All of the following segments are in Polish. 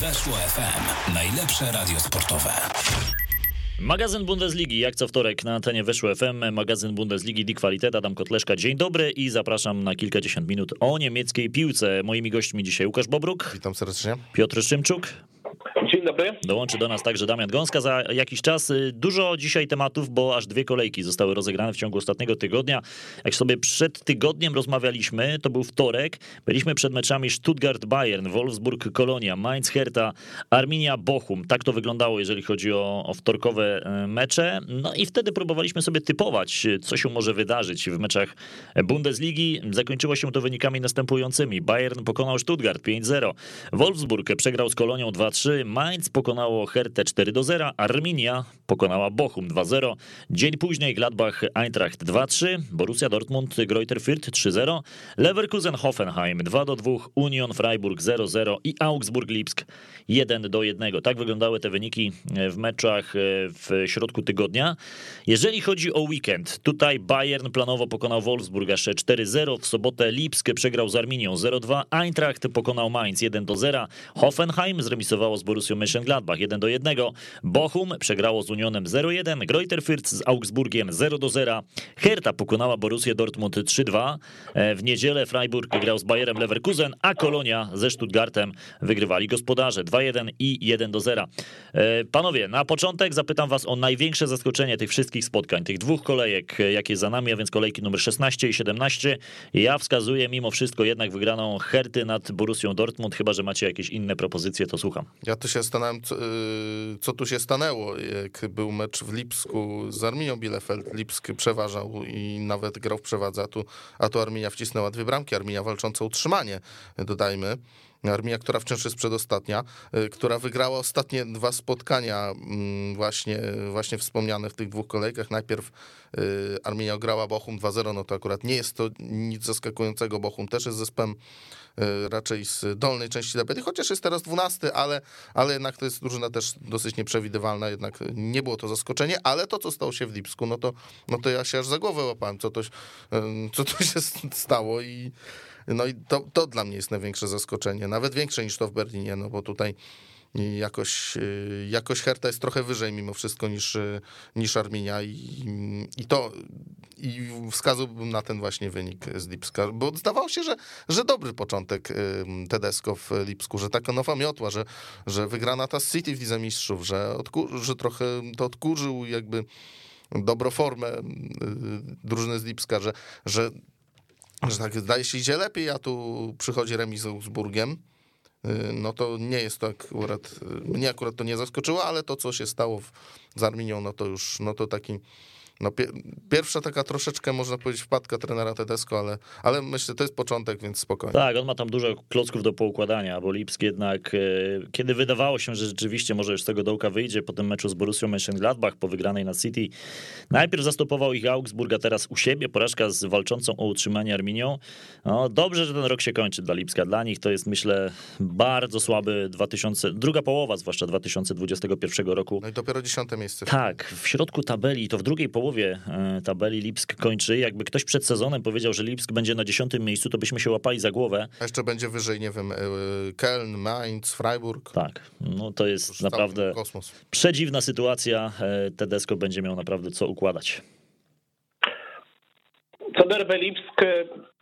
Weszło FM. Najlepsze radio sportowe. Magazyn Bundesligi, jak co wtorek na antenie Weszło FM, magazyn Bundesligi Die Qualität, Adam Kotleszka, dzień dobry i zapraszam na kilkadziesiąt minut o niemieckiej piłce. Moimi gośćmi dzisiaj Łukasz Bobruk. Witam serdecznie. Piotr Szymczuk. Dzień dobry. Dołączy do nas także Damian Gąska za jakiś czas. Dużo dzisiaj tematów, bo aż dwie kolejki zostały rozegrane w ciągu ostatniego tygodnia. Jak sobie przed tygodniem rozmawialiśmy, to był wtorek, byliśmy przed meczami Stuttgart-Bayern, Wolfsburg-Kolonia, Mainz-Hertha, Arminia-Bochum. Tak to wyglądało, jeżeli chodzi o, o wtorkowe e, mecze. No i wtedy próbowaliśmy sobie typować, co się może wydarzyć w meczach Bundesligi. Zakończyło się to wynikami następującymi. Bayern pokonał Stuttgart 5-0, Wolfsburg przegrał z Kolonią 2-3, Mainz pokonało Hertę 4 do 0, Arminia pokonała Bochum 2-0. Dzień później Gladbach Eintracht 2-3, Borussia Dortmund Greuther Fürth 3-0, Leverkusen Hoffenheim 2 do 2, Union Freiburg 0-0 i Augsburg Lipsk 1 do 1. Tak wyglądały te wyniki w meczach w środku tygodnia. Jeżeli chodzi o weekend, tutaj Bayern planowo pokonał Wolfsburg aż 4-0, w sobotę Lipsk przegrał z Arminią 0-2, Eintracht pokonał Mainz 1 do 0, Hoffenheim zremisowało z Borussią Mönchengladbach 1 do 1. Bochum przegrało z Unionem 0-1. Greuther Fürth z Augsburgiem 0 do 0. Hertha pokonała Borussię Dortmund 3-2. E, w niedzielę Freiburg grał z Bayerem Leverkusen, a Kolonia ze Stuttgartem wygrywali gospodarze 2-1 i 1 do 0. E, panowie, na początek zapytam was o największe zaskoczenie tych wszystkich spotkań, tych dwóch kolejek, e, jakie za nami, a więc kolejki numer 16 i 17. Ja wskazuję mimo wszystko jednak wygraną Herty nad Borussią Dortmund, chyba że macie jakieś inne propozycje, to słucham. Ja to się zastanawiam, co, y, co, tu się stanęło, jak był mecz w Lipsku z Arminią Bielefeld. Lipsk przeważał i nawet grał w przewadze, a tu, a tu Arminia wcisnęła dwie bramki. Arminia walcząca o utrzymanie, dodajmy. Armia, która wciąż jest przedostatnia, y, która wygrała ostatnie dwa spotkania mm, właśnie, właśnie wspomniane w tych dwóch kolejkach. Najpierw y, Arminia ograła Bochum 2-0, no to akurat nie jest to nic zaskakującego. Bochum też jest zespołem raczej z dolnej części tabeli, chociaż jest teraz 12, ale, ale jednak to jest drużyna też dosyć nieprzewidywalna, jednak nie było to zaskoczenie, ale to, co stało się w Lipsku, no to, no to ja się aż za głowę łapałem, co to, co to się stało i no i to, to dla mnie jest największe zaskoczenie, nawet większe niż to w Berlinie, no bo tutaj jakoś, y, jakoś Herta jest trochę wyżej mimo wszystko niż, y, niż Arminia i, i to i wskazałbym na ten właśnie wynik z Lipska, bo zdawało się, że, że dobry początek y, Tedesco w Lipsku, że taka nowa miotła, że, że wygrana ta City w Lidze Mistrzów, że, odkur, że trochę to odkurzył jakby dobrą formę drużyny z Lipska, że, że że tak zdaje się idzie lepiej, a tu przychodzi remis z Augsburgiem, no to nie jest to akurat, y, mnie akurat to nie zaskoczyło, ale to, co się stało w, z Arminią, no to już, no to taki no, pierwsza taka troszeczkę, można powiedzieć, wpadka trenera Tedesco, ale, ale myślę, to jest początek, więc spokojnie. Tak, on ma tam dużo klocków do poukładania, bo Lipsk jednak, e, kiedy wydawało się, że rzeczywiście może już z tego dołka wyjdzie po tym meczu z Borussią Mönchengladbach po wygranej na City, najpierw zastopował ich Augsburg, a teraz u siebie porażka z walczącą o utrzymanie Arminią. No, dobrze, że ten rok się kończy dla Lipska. Dla nich to jest, myślę, bardzo słaby 2000, druga połowa, zwłaszcza 2021 roku. No i dopiero dziesiąte miejsce. Tak, w środku tabeli, to w drugiej połowie połowie e, tabeli Lipsk kończy. Jakby ktoś przed sezonem powiedział, że Lipsk będzie na dziesiątym miejscu, to byśmy się łapali za głowę. A jeszcze będzie wyżej, nie wiem, e, Köln, Mainz, Freiburg. Tak, no to jest naprawdę kosmos. przedziwna sytuacja. E, Tedesco będzie miał naprawdę co układać. Co do Lipsk,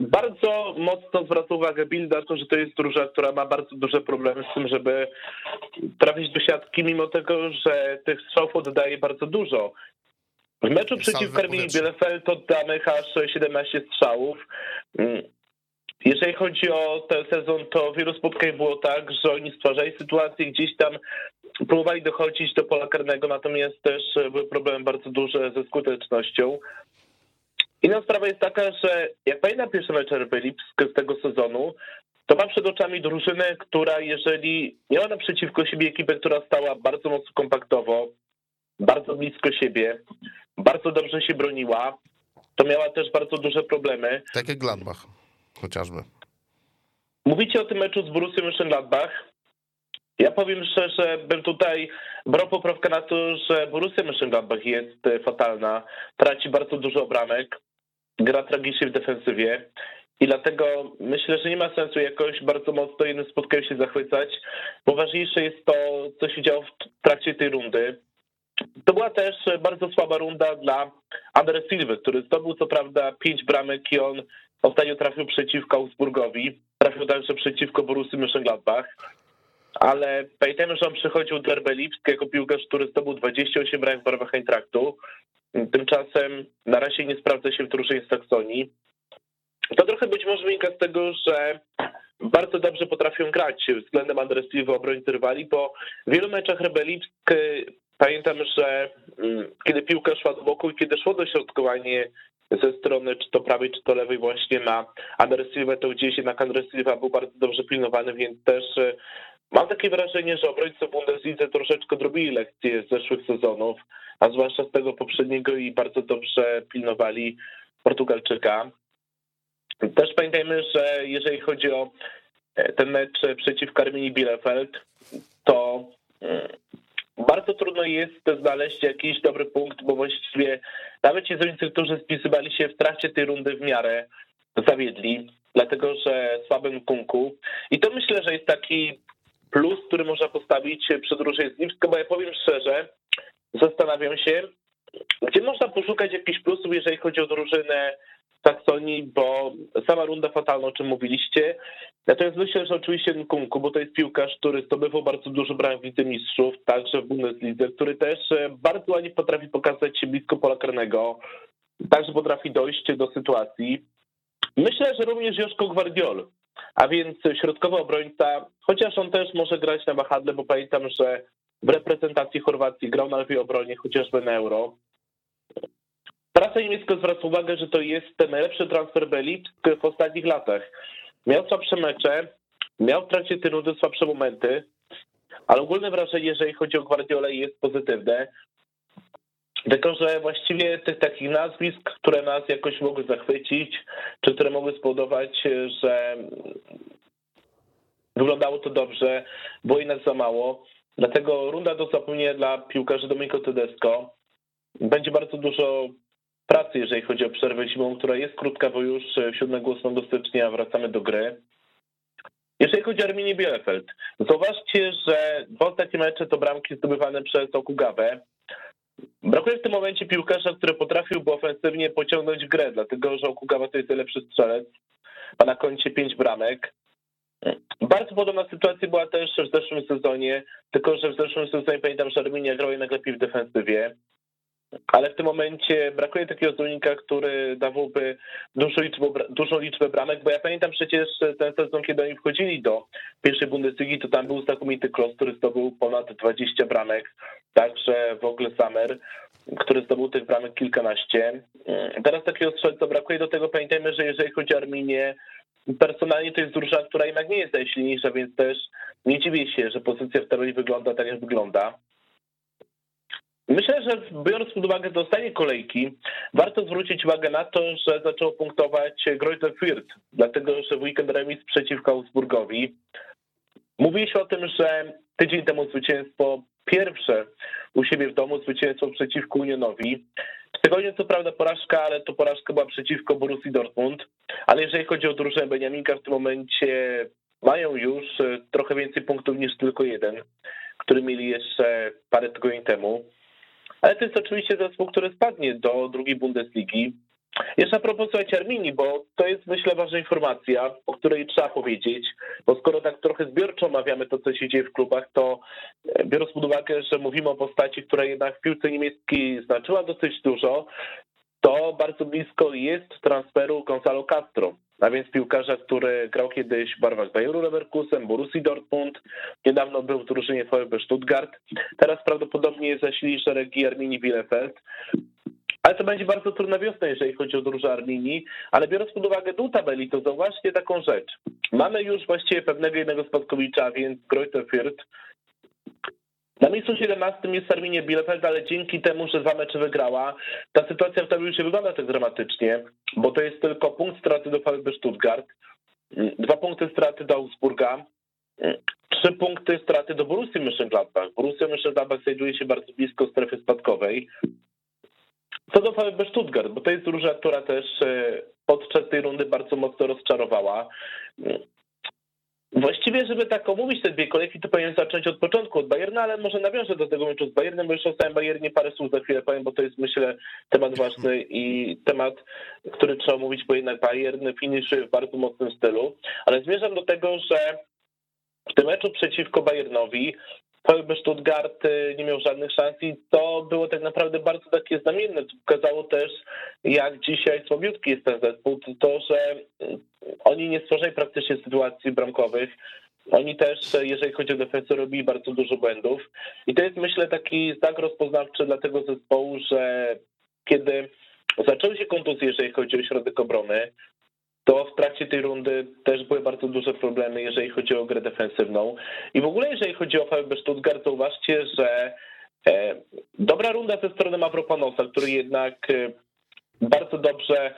bardzo mocno zwraca uwagę Bilda to, że to jest drużyna, która ma bardzo duże problemy z tym, żeby trafić do siatki, mimo tego, że tych strzałów oddaje bardzo dużo. W meczu przeciwko Arminii Bielefeld oddamy aż 17 strzałów. Mm. Jeżeli chodzi o ten sezon, to wielu spotkań było tak, że oni stwarzali sytuację gdzieś tam, próbowali dochodzić do pola karnego, natomiast też były problemy bardzo duże ze skutecznością. Inna sprawa jest taka, że jak pamiętam pierwszy mecz RB Lipsk z tego sezonu, to mam przed oczami drużynę, która jeżeli miała naprzeciwko siebie ekipę, która stała bardzo mocno kompaktowo, bardzo blisko siebie, bardzo dobrze się broniła, to miała też bardzo duże problemy. Tak jak Gladbach chociażby. Mówicie o tym meczu z Borussią Mönchengladbach. Ja powiem szczerze, bym tutaj brał poprawkę na to, że Borussia Mönchengladbach jest fatalna, traci bardzo dużo bramek, gra tragicznie w defensywie i dlatego myślę, że nie ma sensu jakoś bardzo mocno jednym spotkaniem się zachwycać, bo ważniejsze jest to, co się działo w trakcie tej rundy. To była też bardzo słaba runda dla Andre Silva, który zdobył co prawda pięć bramek i on ostatnio trafił przeciwko Augsburgowi, trafił także przeciwko Borussii Mönchengladbach, ale pamiętajmy, że on przychodził do RB Lipsk jako piłkarz, który zdobył 28 bramek w barwach Eintraktu. Tymczasem na razie nie sprawdza się w drużynie z Saksonii. To trochę być może wynika z tego, że bardzo dobrze potrafią grać względem adresywnego obrońcy rywali, bo w wielu meczach RB Lipsk pamiętam, że mm, kiedy piłka szła do boku i kiedy szło dośrodkowanie ze strony czy to prawej, czy to lewej właśnie na Andresilwę, to gdzieś jednak Andresilwa był bardzo dobrze pilnowany, więc też e, mam takie wrażenie, że obrońcy Bundeslidze troszeczkę drobili lekcje z zeszłych sezonów, a zwłaszcza z tego poprzedniego i bardzo dobrze pilnowali Portugalczyka. Też pamiętajmy, że jeżeli chodzi o e, ten mecz przeciwko Arminii Bielefeld, to mm, bardzo trudno jest znaleźć jakiś dobry punkt, bo właściwie nawet ci zawodnicy, którzy spisywali się w trakcie tej rundy w miarę zawiedli, dlatego że słabym kunku. I to myślę, że jest taki plus, który można postawić przed Różej Zniewską, bo ja powiem szczerze, zastanawiam się, gdzie można poszukać jakichś plusów, jeżeli chodzi o drużynę Saksonii, bo sama runda fatalna, o czym mówiliście. Natomiast myślę, że oczywiście Nkunku, bo to jest piłkarz, który zdobywał bardzo dużo bramek w Lidze Mistrzów, także w Bundeslidze, który też bardzo ładnie potrafi pokazać się blisko pola karnego, także potrafi dojść do sytuacji. Myślę, że również Joszko Gwardiol, a więc środkowy obrońca, chociaż on też może grać na wahadle, bo pamiętam, że w reprezentacji Chorwacji grał na lewej obronie, chociażby na Euro. Prasa niemiecka zwraca uwagę, że to jest ten najlepszy transfer Belik w ostatnich latach. Miał słabsze mecze, miał w trakcie rundy słabsze momenty, ale ogólne wrażenie, jeżeli chodzi o Guardiolę jest pozytywne. Tylko, że właściwie tych takich nazwisk, które nas jakoś mogły zachwycić, czy które mogły spowodować, że wyglądało to dobrze, było jednak za mało. Dlatego runda do zapomnienia dla piłkarzy Domenico Tedesco. Będzie bardzo dużo pracy, jeżeli chodzi o przerwę zimową, która jest krótka, bo już 7-8 stycznia wracamy do gry. Jeżeli chodzi o Arminię Bielefeld, zauważcie, że dwa ostatnie mecze to bramki zdobywane przez Okugawę. Brakuje w tym momencie piłkarza, który potrafiłby ofensywnie pociągnąć grę, dlatego że Okugawa to jest najlepszy strzelec. Ma na koncie pięć bramek. Bardzo podobna sytuacja była też w zeszłym sezonie, tylko że w zeszłym sezonie pamiętam, że Arminia grała jednak lepiej w defensywie ale w tym momencie brakuje takiego zawodnika, który dawałby dużą liczbę, dużą liczbę bramek, bo ja pamiętam przecież ten sezon, kiedy oni wchodzili do pierwszej Bundesligi, to tam był znakomity Klos, który zdobył ponad 20 bramek, także w ogóle Samer, który zdobył tych bramek kilkanaście. Teraz takiego strzelca brakuje, do tego pamiętajmy, że jeżeli chodzi o Arminię, personalnie to jest drużyna, która jednak nie jest najsilniejsza, więc też nie dziwię się, że pozycja w tabeli wygląda tak, jak wygląda. Myślę, że biorąc pod uwagę dostanie kolejki, warto zwrócić uwagę na to, że zaczęło punktować Greuther Fürth, dlatego że w weekend remis przeciwko Augsburgowi. Mówi się o tym, że tydzień temu zwycięstwo pierwsze u siebie w domu, zwycięstwo przeciwko Unionowi. W tygodniu co prawda porażka, ale to porażka była przeciwko Borussii Dortmund. Ale jeżeli chodzi o drużynę Beniaminka, w tym momencie mają już trochę więcej punktów niż tylko jeden, który mieli jeszcze parę tygodni temu ale to jest oczywiście zespół, który spadnie do drugiej Bundesligi. Jeszcze a propos słuchajcie bo to jest myślę ważna informacja, o której trzeba powiedzieć, bo skoro tak trochę zbiorczo omawiamy to, co się dzieje w klubach, to e, biorąc pod uwagę, że mówimy o postaci, która jednak w piłce niemieckiej znaczyła dosyć dużo, to bardzo blisko jest transferu Gonzalo Castro. A więc piłkarza, który grał kiedyś w barwach Bayeru Leverkusen, Borussii Dortmund, niedawno był w drużynie VfB Stuttgart, teraz prawdopodobnie zasili szeregi Arminii Bielefeld. Ale to będzie bardzo trudna wiosna, jeżeli chodzi o drużynę Arminii, ale biorąc pod uwagę dół tabeli, to zauważcie taką rzecz. Mamy już właściwie pewnego jednego spadkowicza, więc Greuther Fürth, na miejscu 17 jest Arminia Bielefeld, ale dzięki temu, że dwa mecze wygrała, ta sytuacja w tabeli już nie wygląda tak dramatycznie, bo to jest tylko punkt straty do VfB Stuttgart, dwa punkty straty do Augsburga, trzy punkty straty do Borussii Mönchengladbach. Borussia Mönchengladbach znajduje się bardzo blisko strefy spadkowej. Co do VfB Stuttgart, bo to jest drużyna, która też e, podczas tej rundy bardzo mocno rozczarowała. Właściwie, żeby tak omówić te dwie kolejki, to powinien zacząć od początku, od Bayerna, ale może nawiążę do tego meczu z Bayernem, bo już o Bayernie parę słów za chwilę powiem, bo to jest myślę temat ważny i temat, który trzeba omówić, bo jednak Bayern finiszuje w bardzo mocnym stylu. Ale zmierzam do tego, że w tym meczu przeciwko Bayernowi VfB Stuttgart y, nie miał żadnych szans i to było tak naprawdę bardzo takie znamienne. Pokazało też, jak dzisiaj słabiutki jest ten zespół, to, że y, oni nie stworzyli praktycznie sytuacji bramkowych. Oni też, jeżeli chodzi o defensę, robili bardzo dużo błędów. I to jest, myślę, taki znak rozpoznawczy dla tego zespołu, że kiedy zaczęły się kontuzje, jeżeli chodzi o środek obrony, to w trakcie tej rundy też były bardzo duże problemy, jeżeli chodzi o grę defensywną. I w ogóle, jeżeli chodzi o VfB Stuttgart, zauważcie, że e, dobra runda ze strony Mavropanosa, który jednak e, bardzo dobrze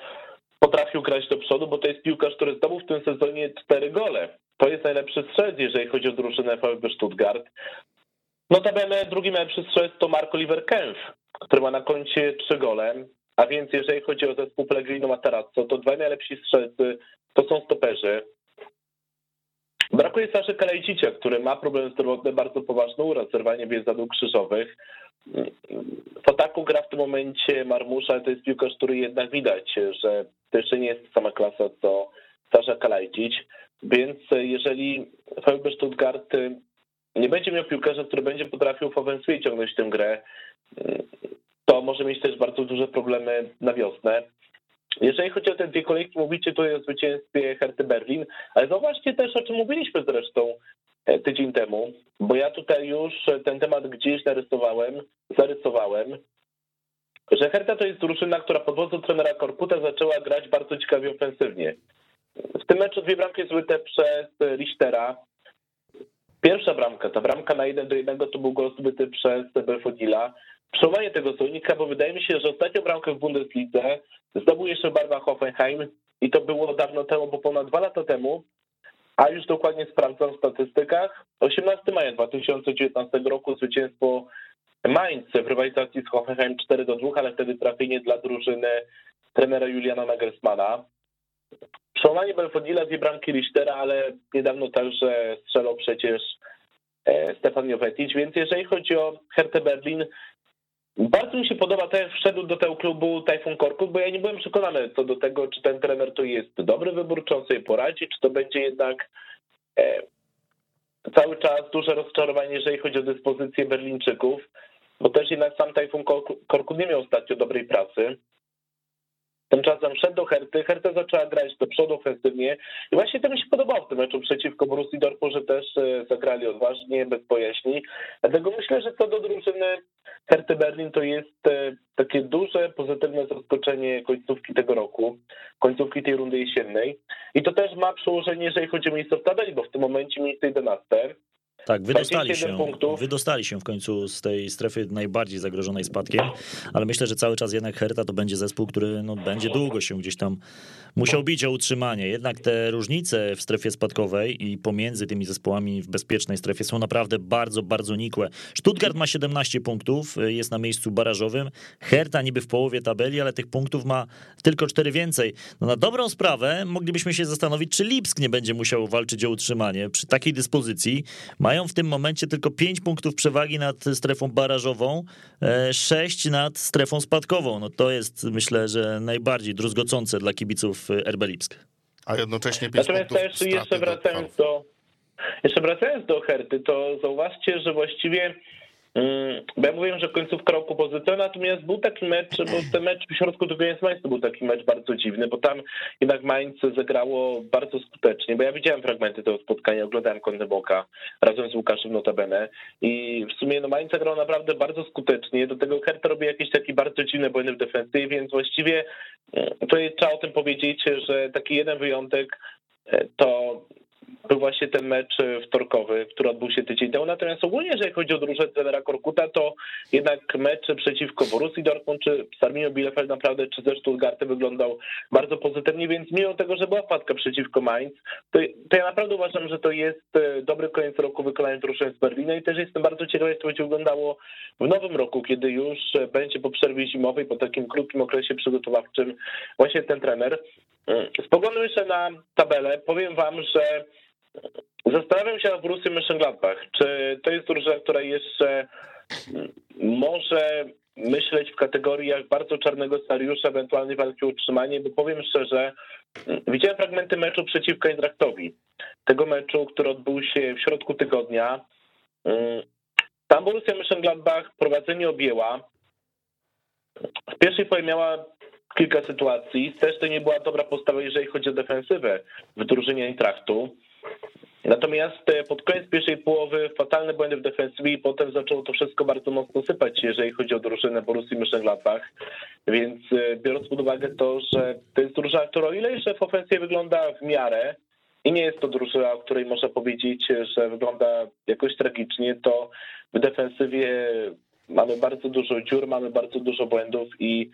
potrafił grać do przodu, bo to jest piłkarz, który zdobył w tym sezonie cztery gole. To jest najlepszy strzelec, jeżeli chodzi o drużynę VfB Stuttgart. Notabene drugi najlepszy strzelec to Mark Oliver Kempf, który ma na koncie trzy gole. A więc jeżeli chodzi o zespół Pellegrino Matarazzo, to dwaj najlepsi strzelcy to są stoperzy. Brakuje Saszy Kalejdzicia, który ma problem zdrowotny bardzo poważny, uraz, zerwanie więzadł krzyżowych. W ataku gra w tym momencie Marmusza, to jest piłkarz, który jednak widać, że to jeszcze nie jest sama klasa co Sasza Kalajdzic, więc jeżeli VfB Stuttgart nie będzie miał piłkarza, który będzie potrafił w ofensywie ciągnąć tę grę, to może mieć też bardzo duże problemy na wiosnę. Jeżeli chodzi o te dwie kolejki, mówicie tutaj o zwycięstwie Herty Berlin, ale zauważcie też, o czym mówiliśmy zresztą e, tydzień temu, bo ja tutaj już ten temat gdzieś narysowałem, zarysowałem, że Herta to jest drużyna, która pod wodzą trenera Korputa zaczęła grać bardzo ciekawie ofensywnie. W tym meczu dwie bramki zbyte przez Richtera. Pierwsza bramka, ta bramka na 1 do 1 to był gol zbyty przez Belfodila przełamanie tego słownika, bo wydaje mi się, że ostatnią bramkę w Bundeslidze zdobył jeszcze Barwa Hoffenheim i to było dawno temu, bo ponad dwa lata temu, a już dokładnie sprawdzam w statystykach. 18 maja 2019 roku zwycięstwo Mainz w rywalizacji z Hoffenheim 4 do 2, ale wtedy trafienie dla drużyny trenera Juliana Nagelsmana. Przełamanie Belfodila, dwie bramki Richtera, ale niedawno także strzelał przecież e, Stefan Jovetic, więc jeżeli chodzi o Hertę Berlin, bardzo mi się podoba jak wszedł do tego klubu Tajfun Korkut, bo ja nie byłem przekonany co do tego, czy ten trener to jest dobry wybór, czy on sobie poradzi, czy to będzie jednak e, cały czas duże rozczarowanie, jeżeli chodzi o dyspozycję Berlińczyków, bo też jednak sam Tajfun Korkut nie miał ostatnio dobrej pracy. Tymczasem szedł do Herty, Herta zaczęła grać do przodu ofensywnie i właśnie to mi się podobało w tym meczu przeciwko Borussii Dortmund, że też e, zagrali odważnie, bez pojaśni. Dlatego myślę, że co do drużyny Herty Berlin to jest e, takie duże, pozytywne zaskoczenie końcówki tego roku, końcówki tej rundy jesiennej. I to też ma przełożenie, jeżeli chodzi o miejsce w tabeli, bo w tym momencie miejsce 11 tak, wydostali się, wydostali się w końcu z tej strefy najbardziej zagrożonej spadkiem, ale myślę, że cały czas jednak Herta to będzie zespół, który no, będzie długo się gdzieś tam musiał bić o utrzymanie. Jednak te różnice w strefie spadkowej i pomiędzy tymi zespołami w bezpiecznej strefie są naprawdę bardzo, bardzo nikłe. Stuttgart ma 17 punktów, jest na miejscu barażowym. Herta niby w połowie tabeli, ale tych punktów ma tylko 4 więcej. No na dobrą sprawę moglibyśmy się zastanowić, czy Lipsk nie będzie musiał walczyć o utrzymanie. Przy takiej dyspozycji mają mają w tym momencie tylko 5 punktów przewagi nad strefą barażową, 6 e, nad strefą spadkową. No to jest myślę, że najbardziej druzgocące dla kibiców e, RB Lipsk. A jednocześnie 5 Natomiast punktów też jeszcze wracając do, do, jeszcze wracając do Herty, to zauważcie, że właściwie bo ja mówiłem, że końcówka roku pozycja, natomiast był taki mecz, bo ten mecz w środku tego jest Mainz to był taki mecz bardzo dziwny, bo tam jednak Mainz zagrało bardzo skutecznie, bo ja widziałem fragmenty tego spotkania, oglądałem kątem boka razem z Łukaszem Notabene i w sumie no Mainz zagrał naprawdę bardzo skutecznie, do tego Hertha robi jakieś takie bardzo dziwne błędy w defensywie, więc właściwie mm, to trzeba o tym powiedzieć, że taki jeden wyjątek e, to był właśnie ten mecz wtorkowy, który odbył się tydzień temu. Natomiast ogólnie, jeżeli chodzi o drużynę trenera Korkuta, to jednak mecz przeciwko Borussii Dortmund, czy z Arminią Bielefeld naprawdę, czy ze Stuttgartem wyglądał bardzo pozytywnie, więc mimo tego, że była wpadka przeciwko Mainz, to, to ja naprawdę uważam, że to jest e, dobry koniec roku wykonania drużyny z Berlina i też jestem bardzo ciekaw, jak to będzie wyglądało w nowym roku, kiedy już będzie po przerwie zimowej, po takim krótkim okresie przygotowawczym właśnie ten trener. Mm, spoglądam jeszcze na tabelę. Powiem wam, że zastanawiam się nad Borussią Mönchengladbach. Czy to jest drużyna, która jeszcze mm, może myśleć w kategoriach bardzo czarnego scenariusza, ewentualnej walki o utrzymanie, bo powiem szczerze, mm, widziałem fragmenty meczu przeciwko Eindrachtowi. Tego meczu, który odbył się w środku tygodnia. Tam Borussia Mönchengladbach prowadzenie objęła. W pierwszej połowie miała kilka sytuacji. Też to nie była dobra postawa, jeżeli chodzi o defensywę w drużynie Eintrachtu. Natomiast e, pod koniec pierwszej połowy fatalne błędy w defensywie i potem zaczęło to wszystko bardzo mocno sypać, jeżeli chodzi o drużynę Borussii Mönchengladbach. Więc e, biorąc pod uwagę to, że to jest drużyna, która o ile w ofensywie wygląda w miarę i nie jest to drużyna, o której można powiedzieć, że wygląda jakoś tragicznie, to w defensywie mamy bardzo dużo dziur, mamy bardzo dużo błędów i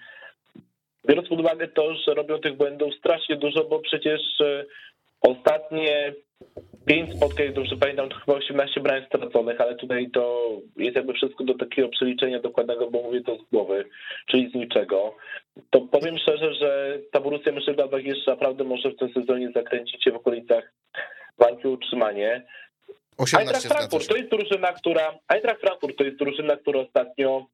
biorąc pod uwagę to, że robią tych błędów strasznie dużo, bo przecież e, ostatnie pięć spotkań, dobrze pamiętam, to chyba 18 brań straconych, ale tutaj to jest jakby wszystko do takiego przeliczenia dokładnego, bo mówię to z głowy, czyli z niczego. To powiem szczerze, że ta Borussia Mönchengladbach jeszcze naprawdę może w tym sezonie zakręcić się w okolicach walki o utrzymanie. Eintracht Frankfurt to jest drużyna, która Eintracht Frankfurt to jest drużyna, która ostatnio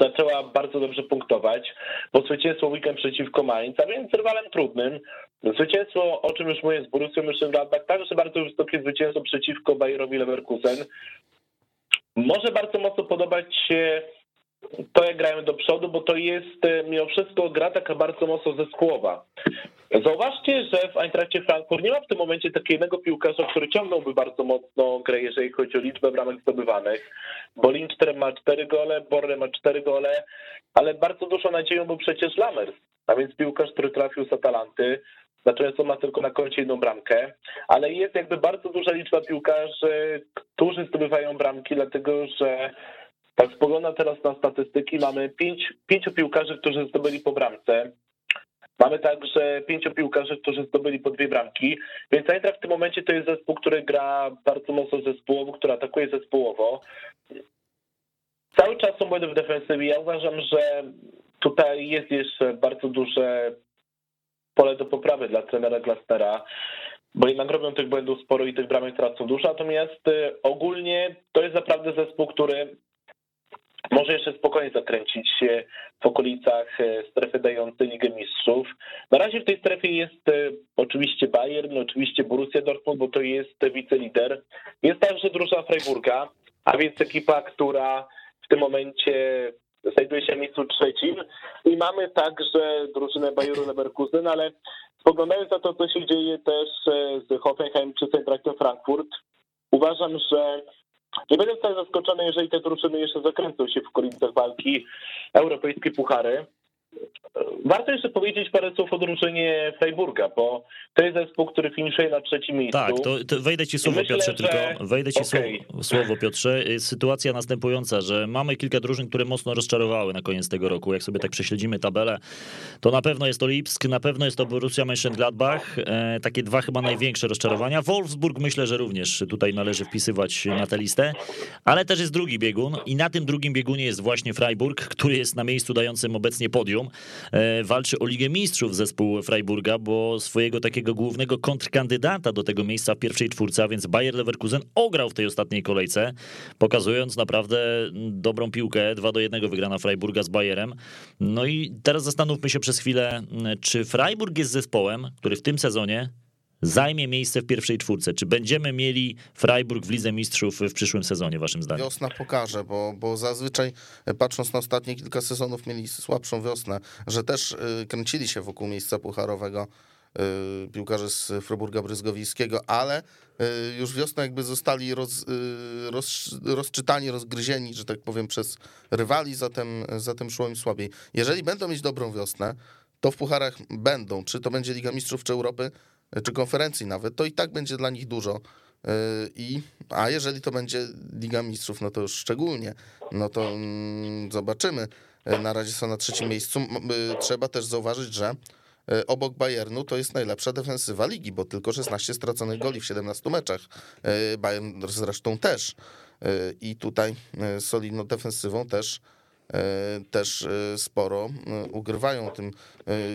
zaczęła bardzo dobrze punktować, bo zwycięstwo weekend przeciwko Mainz, a więc rywalem trudnym. Zwycięstwo, o czym już mówię, z Borussią Mönchengladbach, także bardzo wysokie zwycięstwo przeciwko Bayerowi Leverkusen. Może bardzo mocno podobać się to, jak grają do przodu, bo to jest e, mimo wszystko gra taka bardzo mocno zespołowa. Zauważcie, że w Eintrachcie Frankfurt nie ma w tym momencie takiego piłkarza, który ciągnąłby bardzo mocno grę, jeżeli chodzi o liczbę bramek zdobywanych. Bo Lindström ma cztery gole, Borre ma cztery gole, ale bardzo dużą nadzieją był przecież Lamers, a więc piłkarz, który trafił z Atalanty, natomiast on ma tylko na koncie jedną bramkę, ale jest jakby bardzo duża liczba piłkarzy, którzy zdobywają bramki, dlatego że tak spoglądam teraz na statystyki, mamy pięć, pięciu piłkarzy, którzy zdobyli po bramce, Mamy także pięciu piłkarzy, którzy zdobyli po dwie bramki, więc Eintracht w tym momencie to jest zespół, który gra bardzo mocno zespołowo, który atakuje zespołowo. Cały czas są błędy w defensywie. Ja uważam, że tutaj jest jeszcze bardzo duże pole do poprawy dla trenera Glasnera, bo jednak robią tych błędów sporo i tych bramek tracą dużo, natomiast y, ogólnie to jest naprawdę zespół, który może jeszcze spokojnie zakręcić się w okolicach e, strefy dającej Ligę Mistrzów. Na razie w tej strefie jest e, oczywiście Bayern, oczywiście Borussia Dortmund, bo to jest wicelider. Jest także drużyna Freiburga, a więc ekipa, która w tym momencie znajduje się w miejscu trzecim. I mamy także drużynę Bayeru Leverkusen, ale spoglądając na to, co się dzieje też e, z Hoffenheim czy z Frankfurt, uważam, że nie będę wcale zaskoczony, jeżeli te drużyny jeszcze zakręcą się w okolicach walki europejskie puchary. Warto jeszcze powiedzieć parę słów o drużynie Freiburga, bo to jest zespół, który finiszuje na trzecim miejscu. Tak, to, to wejdę ci słowo myślę, Piotrze, tylko wejdę ci okay. słowo, słowo Piotrze. Sytuacja następująca, że mamy kilka drużyn, które mocno rozczarowały na koniec tego roku. Jak sobie tak prześledzimy tabelę, to na pewno jest to Lipsk, na pewno jest to Borussia Mönchengladbach. E, takie dwa chyba największe rozczarowania. Wolfsburg myślę, że również tutaj należy wpisywać na tę listę, ale też jest drugi biegun i na tym drugim biegunie jest właśnie Freiburg, który jest na miejscu dającym obecnie podium. E, walczy o Ligę Mistrzów zespół Freiburga, bo swojego takiego głównego kontrkandydata do tego miejsca w pierwszej czwórce, a więc Bayer Leverkusen ograł w tej ostatniej kolejce, pokazując naprawdę dobrą piłkę. 2 do 1 wygrana Freiburga z Bayerem. No i teraz zastanówmy się przez chwilę, czy Freiburg jest zespołem, który w tym sezonie zajmie miejsce w pierwszej czwórce. Czy będziemy mieli Freiburg w Lidze Mistrzów w przyszłym sezonie, waszym zdaniem? Wiosna pokaże, bo, bo zazwyczaj e, patrząc na ostatnie kilka sezonów mieli słabszą wiosnę, że też e, kręcili się wokół miejsca pucharowego e, piłkarze z Freiburga Bryzgowińskiego, ale już wiosną jakby zostali roz, roz, rozczytani, rozgryzieni, że tak powiem, przez rywali, zatem, zatem szło im słabiej. Jeżeli będą mieć dobrą wiosnę, to w pucharach będą, czy to będzie Liga Mistrzów, czy Europy, czy konferencji nawet, to i tak będzie dla nich dużo. I, a jeżeli to będzie Liga Mistrzów, no to już szczególnie, no to mm, zobaczymy. Na razie są na trzecim miejscu. Trzeba też zauważyć, że obok Bayernu to jest najlepsza defensywa ligi, bo tylko 16 straconych goli w 17 meczach. Bayern zresztą też. I tutaj solidną defensywą też też sporo ugrywają tym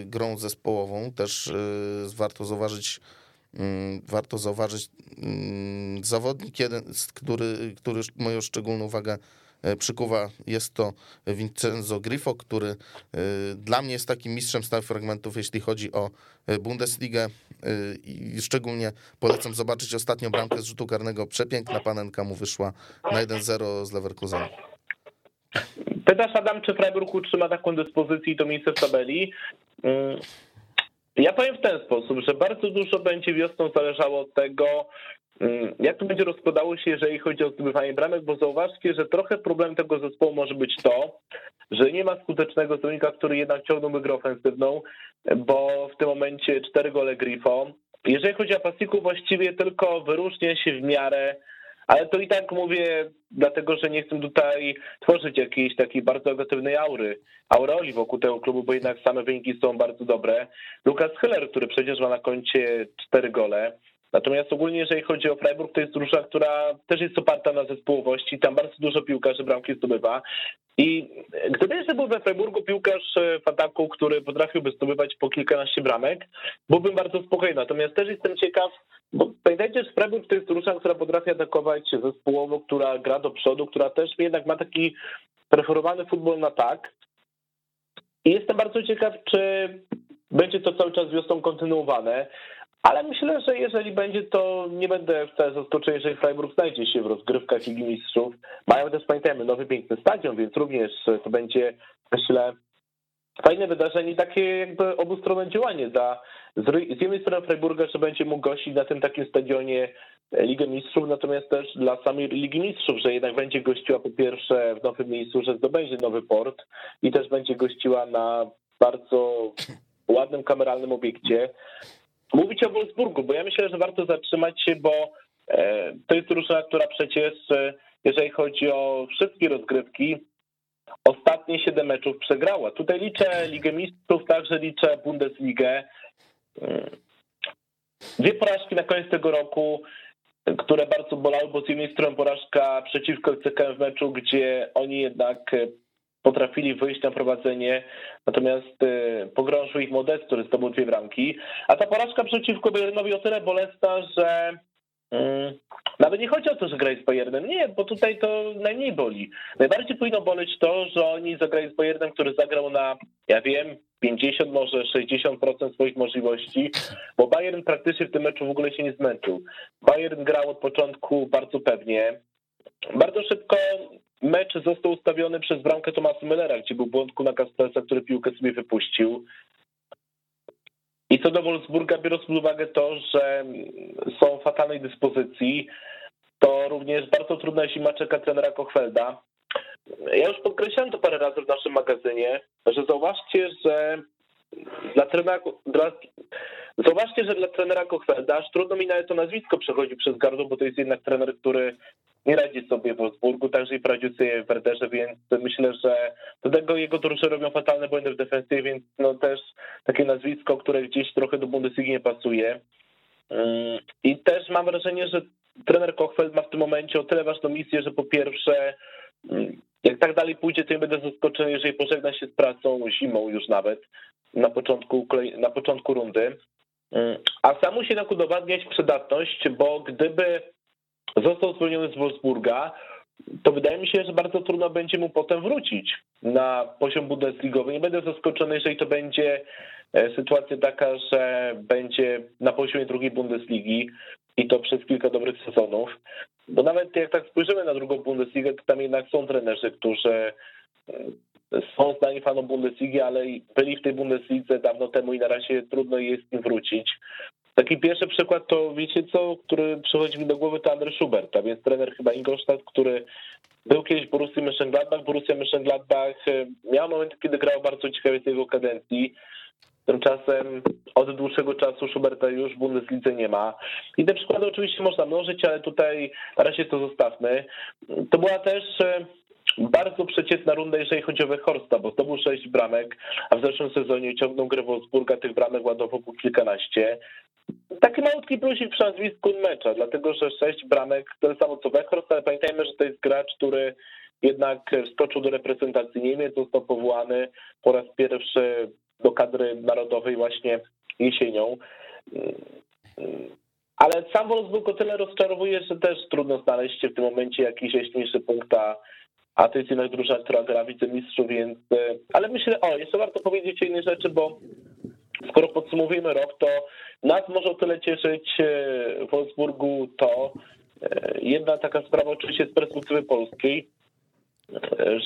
grą zespołową. Też warto zauważyć, mm, warto zauważyć mm, zawodnik jeden, który, który moją szczególną uwagę E, przykuwa. Jest to Vincenzo Grifo, który e, dla mnie jest takim mistrzem stałych fragmentów, jeśli chodzi o e, Bundesligę i szczególnie polecam zobaczyć ostatnią bramkę z rzutu karnego. Przepiękna panenka mu wyszła na 1-0 z Leverkusen. Pytasz Adam, czy Freiburg utrzyma taką dyspozycję i to miejsce w tabeli? Mm, ja powiem w ten sposób, że bardzo dużo będzie wiosną zależało od tego, Mm, jak to będzie rozkładało się, jeżeli chodzi o zdobywanie bramek, bo zauważcie, że trochę problem tego zespołu może być to, że nie ma skutecznego zawodnika, który jednak ciągnąłby grę ofensywną, bo w tym momencie cztery gole Grifo. Jeżeli chodzi o Pasiku, właściwie tylko wyróżnia się w miarę, ale to i tak mówię, dlatego że nie chcę tutaj tworzyć jakiejś takiej bardzo negatywnej aury, aureoli wokół tego klubu, bo jednak same wyniki są bardzo dobre. Lukas Hiller, który przecież ma na koncie cztery gole, Natomiast ogólnie, jeżeli chodzi o Freiburg, to jest drużyna, która też jest oparta na zespołowości. Tam bardzo dużo piłkarzy bramki zdobywa. I gdyby jeszcze był we Freiburgu piłkarz w ataku, który potrafiłby zdobywać po kilkanaście bramek, byłbym bardzo spokojny. Natomiast też jestem ciekaw, bo pamiętajcie, że Freiburg to jest drużyna, która potrafi atakować zespołowo, która gra do przodu, która też jednak ma taki preferowany futbol na tak. I jestem bardzo ciekaw, czy będzie to cały czas wiosną kontynuowane. Ale myślę, że jeżeli będzie, to nie będę wcale zaskoczony, jeżeli Freiburg znajdzie się w rozgrywkach Ligi Mistrzów. Mają też, pamiętajmy, nowy piękny stadion, więc również to będzie, myślę, fajne wydarzenie, takie jakby obustronne działanie dla z jednej strony Freiburga, że będzie mógł gościć na tym takim stadionie Ligę Mistrzów, natomiast też dla samej Ligi Mistrzów, że jednak będzie gościła po pierwsze w nowym miejscu, że zdobędzie nowy port i też będzie gościła na bardzo ładnym kameralnym obiekcie mówić o Wolfsburgu, bo ja myślę, że warto zatrzymać się, bo e, to jest drużyna, która przecież, e, jeżeli chodzi o wszystkie rozgrywki, ostatnie siedem meczów przegrała. Tutaj liczę Ligę Mistrzów, także liczę Bundesligę. Mm. Dwie porażki na koniec tego roku, które bardzo bolały, bo z jednej strony porażka przeciwko CKM w meczu, gdzie oni jednak potrafili wyjść na prowadzenie, natomiast y, pogrążył ich Modest, który zdobył dwie bramki, a ta porażka przeciwko Bayernowi o tyle bolesna, że mm, nawet nie chodzi o to, że grali z Bayernem, nie, bo tutaj to najmniej boli. Najbardziej powinno boleć to, że oni zagrali z Bayernem, który zagrał na, ja wiem, 50, może 60% swoich możliwości, bo Bayern praktycznie w tym meczu w ogóle się nie zmęczył. Bayern grał od początku bardzo pewnie, bardzo szybko mecz został ustawiony przez bramkę Tomasa Müllera, gdzie był błąd na Kaspersa, który piłkę sobie wypuścił. I co do Wolfsburga, biorąc pod uwagę to, że są w fatalnej dyspozycji, to również bardzo trudna zima czeka trenera Kochfelda. Ja już podkreślałem to parę razy w naszym magazynie, że zauważcie, że dla trenera, dla, zauważcie, że dla trenera Kochfelda aż trudno mi nawet to nazwisko przechodzi przez gardło, bo to jest jednak trener, który nie radzi sobie w Wolfsburgu, także i poradził sobie w Werderze, więc myślę, że do tego jego drużyny robią fatalne błędy w defensywie, więc no też takie nazwisko, które gdzieś trochę do Bundesligi nie pasuje. Mm, I też mam wrażenie, że trener Kochfeld ma w tym momencie o tyle ważną misję, że po pierwsze mm, jak tak dalej pójdzie, to nie będę zaskoczony, jeżeli pożegna się z pracą zimą już nawet na początku, na początku rundy. Mm, a sam musi jednak udowadniać przydatność, bo gdyby został zwolniony z Wolfsburga, to wydaje mi się, że bardzo trudno będzie mu potem wrócić na poziom Bundesligowy. Nie będę zaskoczony, jeżeli to będzie e, sytuacja taka, że będzie na poziomie drugiej Bundesligi i to przez kilka dobrych sezonów. Bo nawet jak tak spojrzymy na drugą Bundesligę, to tam jednak są trenerzy, którzy e, są znani fanom Bundesligi, ale byli w tej Bundeslidze dawno temu i na razie trudno jest im wrócić. Taki pierwszy przykład to wiecie co, który przychodzi mi do głowy to Andrzej Schubert, a więc trener chyba Ingolstadt, który był kiedyś w Borussii Mönchengladbach. Borussia Mönchengladbach e, miał moment, kiedy grał bardzo ciekawie z jego kadencji. Tymczasem od dłuższego czasu Schuberta już w Bundeslidze nie ma. I te przykłady oczywiście można mnożyć, ale tutaj na razie to zostawmy. To była też e, bardzo przeciętna runda, jeżeli chodzi o Wechorsta, bo to był sześć bramek, a w zeszłym sezonie ciągnął grę Wolfsburga, tych bramek ładował po kilkanaście. Taki malutki plusik przy nazwisku mecza, dlatego że sześć bramek, tyle samo co Wechorst, ale pamiętajmy, że to jest gracz, który jednak wskoczył do reprezentacji Niemiec, został powołany po raz pierwszy do kadry narodowej właśnie jesienią. Ale sam Wolfsburg o tyle rozczarowuje, że też trudno znaleźć się w tym momencie jakiś jaśniejszy punkt, a, a to jest jednak drużyna, która gra wicemistrzów, więc... E, ale myślę, o, jeszcze warto powiedzieć o innej rzeczy, bo skoro podsumowujemy rok, to nas może o tyle cieszyć e, w Wolfsburgu to e, jedna taka sprawa oczywiście z perspektywy polskiej,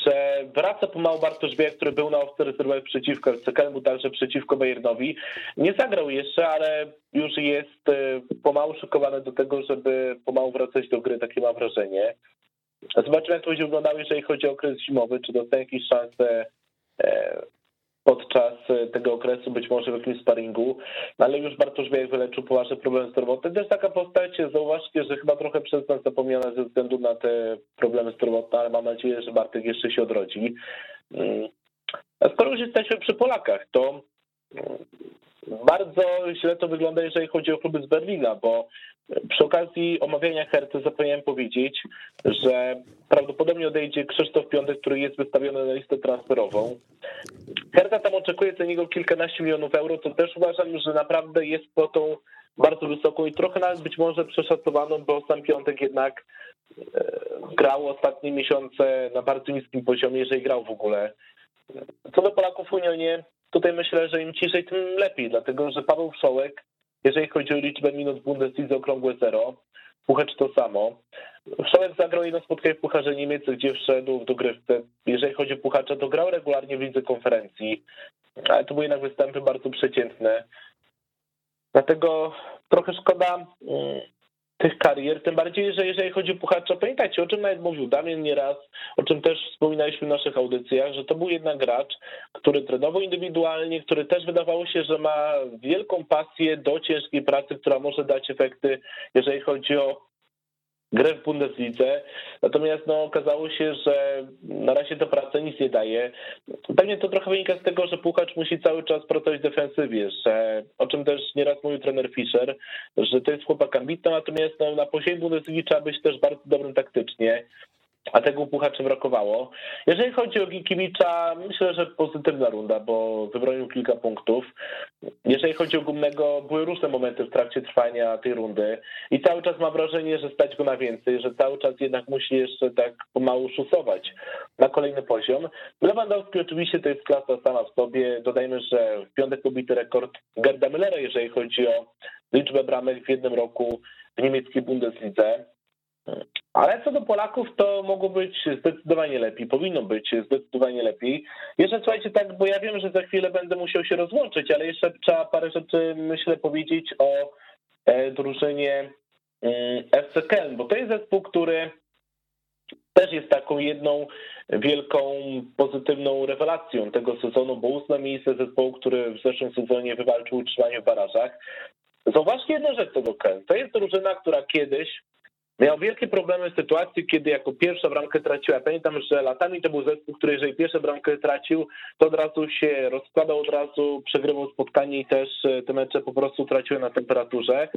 że wraca pomału Bartosz Bieg, który był na owce rezerwowej przeciwko FCK, także przeciwko Bayernowi. Nie zagrał jeszcze, ale już jest pomału szykowany do tego, żeby pomału wracać do gry, takie mam wrażenie. Zobaczymy, jak to będzie wyglądało, jeżeli chodzi o okres zimowy, czy dostanie jakieś szanse e, podczas e, tego okresu, być może w jakimś sparingu, no ale już Bartosz Wiejek wyleczył poważne problemy zdrowotne. To jest taka postać, zauważcie, że chyba trochę przez nas zapomniana ze względu na te problemy zdrowotne, ale mam nadzieję, że Bartek jeszcze się odrodzi. Mm. A skoro już jesteśmy przy Polakach, to mm, bardzo źle to wygląda, jeżeli chodzi o kluby z Berlina, bo przy okazji omawiania Herty zapomniałem powiedzieć, że prawdopodobnie odejdzie Krzysztof Piątek, który jest wystawiony na listę transferową. Herta tam oczekuje za niego kilkanaście milionów euro, to też uważam, że naprawdę jest kwotą bardzo wysoką i trochę nawet być może przeszacowaną, bo sam Piątek jednak e, grał ostatnie miesiące na bardzo niskim poziomie, jeżeli grał w ogóle. Co do Polaków w Unionie, tutaj myślę, że im ciszej, tym lepiej, dlatego że Paweł Wszołek jeżeli chodzi o liczbę minut w Bundesliga, okrągłe zero. Puchacz to samo. Wszołek zagrał jedno spotkanie w Pucharze Niemiec, gdzie wszedł w dogrywce. Jeżeli chodzi o Puchacza, to grał regularnie w lidze konferencji, ale to były jednak występy bardzo przeciętne. Dlatego trochę szkoda mm, tych karier, tym bardziej, że jeżeli chodzi o puchacza, pamiętajcie, o czym nawet mówił Damian nieraz, o czym też wspominaliśmy w naszych audycjach, że to był jednak gracz, który trenował indywidualnie, który też wydawało się, że ma wielką pasję do ciężkiej pracy, która może dać efekty, jeżeli chodzi o grę w Bundeslidze. Natomiast no, okazało się, że na razie ta praca nic nie daje. Pewnie to trochę wynika z tego, że Puchacz musi cały czas pracować w defensywie, że, o czym też nieraz mówił trener Fischer, że to jest chłopak ambitny, natomiast no, na poziomie Bundesligi trzeba być też bardzo dobrym taktycznie a tego puchaczy brakowało. Jeżeli chodzi o Gikiewicza, myślę, że pozytywna runda, bo wybronił kilka punktów. Jeżeli chodzi o Gumnego, były różne momenty w trakcie trwania tej rundy i cały czas mam wrażenie, że stać go na więcej, że cały czas jednak musi jeszcze tak pomału szusować na kolejny poziom. Lewandowski oczywiście to jest klasa sama w sobie. Dodajmy, że w piątek pobity rekord Gerda Müllera, jeżeli chodzi o liczbę bramek w jednym roku w niemieckiej Bundeslidze. Ale co do Polaków, to mogło być zdecydowanie lepiej, powinno być zdecydowanie lepiej. Jeszcze słuchajcie, tak, bo ja wiem, że za chwilę będę musiał się rozłączyć, ale jeszcze trzeba parę rzeczy, myślę, powiedzieć o e, drużynie mm, FC Köln, bo to jest zespół, który też jest taką jedną wielką pozytywną rewelacją tego sezonu, bo ósme miejsce zespołu, który w zeszłym sezonie wywalczył utrzymanie w barażach. Zobaczcie jedną rzecz tego Köln. To jest drużyna, która kiedyś Miał wielkie problemy w sytuacji, kiedy jako pierwsza bramkę traciła. Pamiętam, że latami to był zespół, który jeżeli pierwszą bramkę tracił, to od razu się rozkładał, od razu przegrywał spotkanie i też e, te mecze po prostu traciły na temperaturze.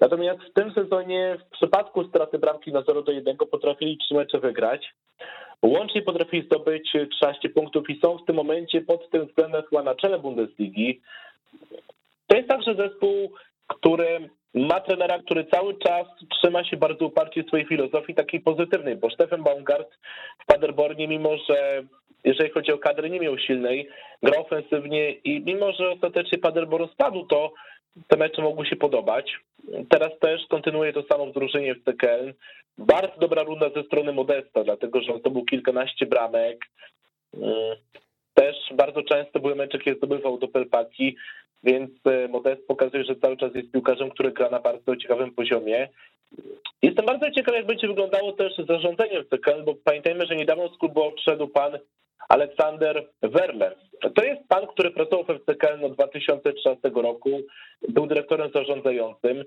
Natomiast w tym sezonie w przypadku straty bramki na 0 do 1 potrafili trzy mecze wygrać. Łącznie potrafili zdobyć 13 punktów i są w tym momencie pod tym względem chyba na czele Bundesligi. To jest także zespół, który ma trenera, który cały czas trzyma się bardzo uparcie swojej filozofii takiej pozytywnej, bo Stefan Baumgart w Paderbornie, mimo że jeżeli chodzi o kadrę, nie miał silnej, gra ofensywnie i mimo, że ostatecznie Paderborn spadł, to te mecze mogły się podobać. Teraz też kontynuuje to samo w drużynie w TKL. Bardzo dobra runda ze strony Modesta, dlatego że to był kilkanaście bramek. Mm, też bardzo często były mecze, kiedy zdobywał do Pelpaki więc e, Modest pokazuje, że cały czas jest piłkarzem, który gra na bardzo ciekawym poziomie. Jestem bardzo ciekaw, jak będzie wyglądało też zarządzanie w CKL, bo pamiętajmy, że niedawno z klubu odszedł pan Aleksander Werle. To jest pan, który pracował w FCKL od 2013 roku, był dyrektorem zarządzającym.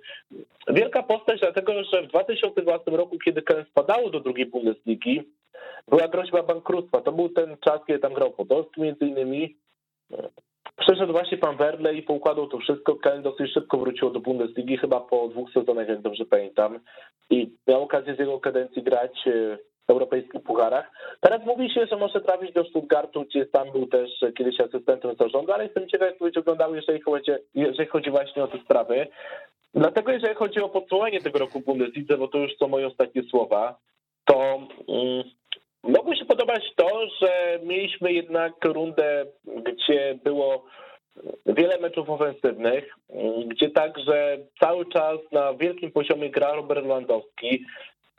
Wielka postać, dlatego że w 2012 roku, kiedy KL spadało do drugiej Bundesligi, była groźba bankructwa. To był ten czas, kiedy tam grał Podolski między innymi. Przeszedł właśnie pan Werle i poukładał to wszystko. KL dosyć szybko wróciło do Bundesligi, chyba po dwóch sezonach, jak dobrze pamiętam. I miał okazję z jego kadencji grać w europejskich pucharach. Teraz mówi się, że może trafić do Stuttgartu, gdzie tam był też kiedyś asystentem zarządu, ale jestem ciekaw, jak będzie wyglądało, jeżeli chodzi, jeżeli chodzi właśnie o te sprawy. Dlatego, jeżeli chodzi o podsumowanie tego roku Bundeslidze, bo to już są moje ostatnie słowa, to um, mogło się podobać to, że mieliśmy jednak rundę, gdzie było wiele meczów ofensywnych, gdzie także cały czas na wielkim poziomie gra Robert Lewandowski,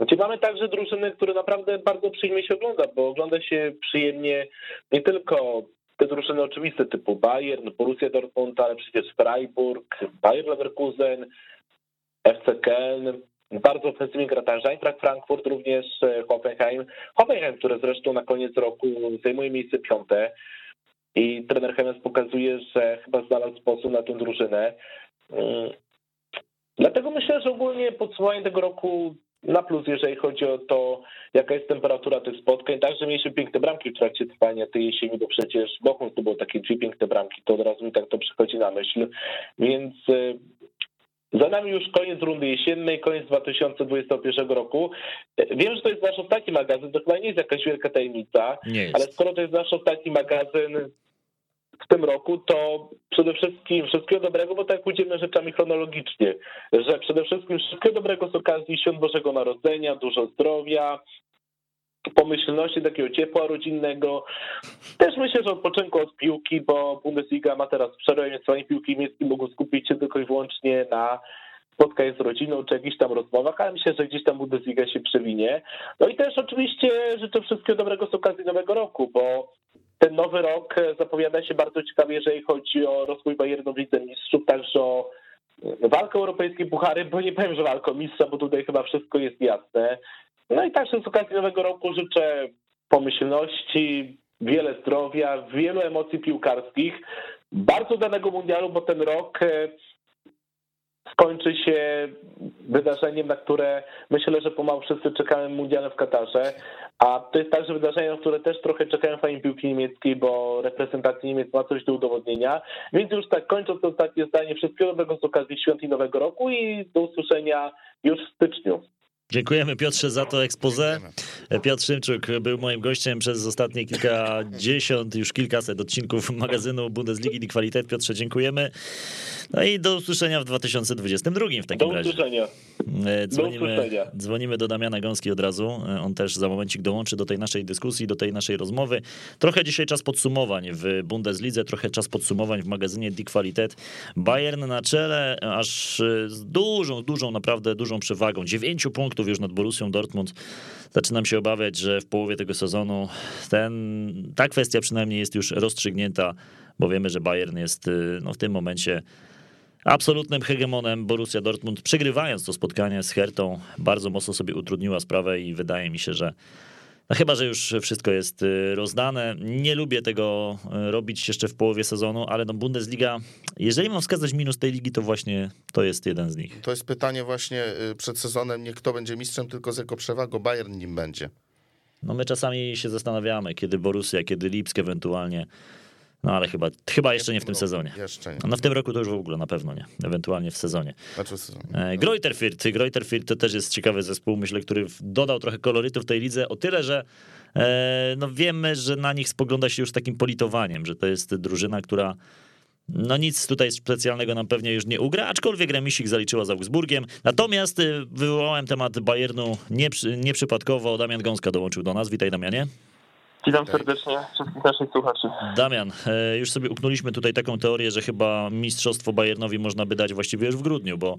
gdzie mamy także drużyny, które naprawdę bardzo przyjemnie się ogląda, bo ogląda się przyjemnie nie tylko te drużyny oczywiste typu Bayern, Borussia Dortmund, ale przecież Freiburg, Bayer Leverkusen, FC Köln, bardzo ofensywnie gra także Eintracht Frankfurt, również Hoffenheim. Hoffenheim, który zresztą na koniec roku zajmuje miejsce piąte i trener Hemens pokazuje, że chyba znalazł sposób na tę drużynę. Dlatego myślę, że ogólnie podsumowanie tego roku na plus, jeżeli chodzi o to, jaka jest temperatura tych spotkań. Także mieliśmy piękne bramki w trakcie trwania tej jesieni, bo przecież Bochum to było takie dwie piękne bramki, to od razu mi tak to przychodzi na myśl. Więc za nami już koniec rundy jesiennej, koniec 2021 roku. Wiem, że to jest nasz ostatni magazyn, to chyba nie jest jakaś wielka tajemnica, ale skoro to jest nasz ostatni magazyn w tym roku, to przede wszystkim wszystkiego dobrego, bo tak pójdziemy rzeczami chronologicznie, że przede wszystkim wszystkiego dobrego z okazji Świąt Bożego Narodzenia, dużo zdrowia, pomyślności, takiego ciepła rodzinnego. Też myślę, że odpoczynku od piłki, bo Bundesliga ma teraz przerwę, więc fani piłki niemieckie mogą skupić się tylko i wyłącznie na spotkaniu z rodziną, czy jakichś tam rozmowach, ale myślę, że gdzieś tam Bundesliga się przewinie. No i też oczywiście życzę wszystkiego dobrego z okazji nowego roku, bo ten nowy rok zapowiada się bardzo ciekawie, jeżeli chodzi o rozwój Bayernu w Mistrzów, także o walkę o europejskie puchary, bo nie powiem, że walkę o mistrza, bo tutaj chyba wszystko jest jasne. No i także z okazji nowego roku życzę pomyślności, wiele zdrowia, wielu emocji piłkarskich, bardzo danego mundialu, bo ten rok skończy się wydarzeniem, na które myślę, że pomału wszyscy czekamy mundialem w Katarze, a to jest także wydarzenie, na które też trochę czekają fani piłki niemieckiej, bo reprezentacja Niemiec ma coś do udowodnienia. Więc już tak kończąc to ostatnie zdanie, wszystkiego dobrego z okazji świąt i nowego roku i do usłyszenia już w styczniu. Dziękujemy Piotrze za to expose. Piotr Szymczuk był moim gościem przez ostatnie kilkadziesiąt, już kilkaset odcinków magazynu Bundesligi Die Qualität. Piotrze, dziękujemy. No i do usłyszenia w 2022 w takim do razie. Usłyszenia. Dzwonimy, do usłyszenia. dzwonimy do Damiana Gąski od razu. On też za momencik dołączy do tej naszej dyskusji, do tej naszej rozmowy. Trochę dzisiaj czas podsumowań w Bundeslidze, trochę czas podsumowań w magazynie Die Qualität. Bayern na czele, aż z dużą, dużą, naprawdę dużą przewagą. Dziewięciu punktów już nad Borussią Dortmund. Zaczynam się obawiać, że w połowie tego sezonu ten, ta kwestia przynajmniej jest już rozstrzygnięta, bo wiemy, że Bayern jest no, w tym momencie absolutnym hegemonem Borussia Dortmund, przegrywając to spotkanie z Hertą, bardzo mocno sobie utrudniła sprawę i wydaje mi się, że no chyba, że już wszystko jest rozdane. Nie lubię tego robić jeszcze w połowie sezonu, ale no Bundesliga, jeżeli mam wskazać minus tej ligi, to właśnie to jest jeden z nich. To jest pytanie właśnie przed sezonem, nie kto będzie mistrzem, tylko z jaką przewagą Bayern nim będzie. No my czasami się zastanawiamy, kiedy Borussia, kiedy Lipsk ewentualnie no ale chyba, chyba jeszcze nie w tym sezonie. Jeszcze nie. No w tym roku to już w ogóle na pewno nie. Ewentualnie w sezonie. Znaczy w sezonie. E, to też jest ciekawy zespół, myślę, który dodał trochę kolorytu w tej lidze. O tyle, że e, no wiemy, że na nich spogląda się już takim politowaniem, że to jest drużyna, która no nic tutaj specjalnego nam pewnie już nie ugra, aczkolwiek remisik zaliczyła z Augsburgiem. Natomiast wywołałem temat Bayernu nieprzypadkowo. Damian Gąska dołączył do nas. Witaj Damianie. Witam serdecznie wszystkich naszych słuchaczy. Damian, już sobie uknęliśmy tutaj taką teorię, że chyba mistrzostwo Bayernowi można by dać właściwie już w grudniu, bo,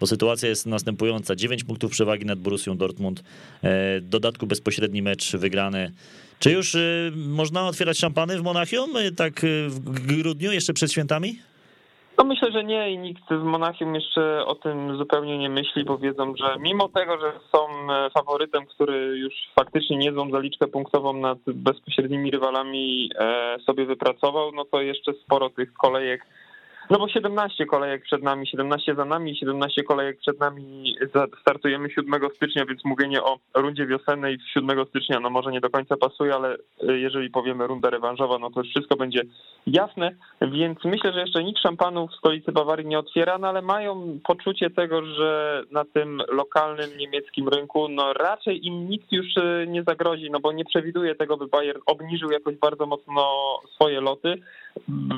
bo sytuacja jest następująca. 9 punktów przewagi nad Borussią Dortmund, w dodatku bezpośredni mecz wygrany. Czy już można otwierać szampany w Monachium tak w grudniu, jeszcze przed świętami? No myślę, że nie i nikt w Monachium jeszcze o tym zupełnie nie myśli, bo wiedzą, że mimo tego, że są e, faworytem, który już faktycznie niezłą zaliczkę punktową nad bezpośrednimi rywalami e, sobie wypracował, no to jeszcze sporo tych kolejek no bo 17 kolejek przed nami, 17 za nami, 17 kolejek przed nami startujemy 7 stycznia, więc mówienie o rundzie wiosennej 7 stycznia no może nie do końca pasuje, ale y, jeżeli powiemy runda rewanżowa, no to już wszystko będzie jasne, więc myślę, że jeszcze nikt szampanów w stolicy Bawarii nie otwiera, no ale mają poczucie tego, że na tym lokalnym niemieckim rynku no raczej im nikt już y, nie zagrozi, no bo nie przewiduje tego, by Bayern obniżył jakoś bardzo mocno swoje loty.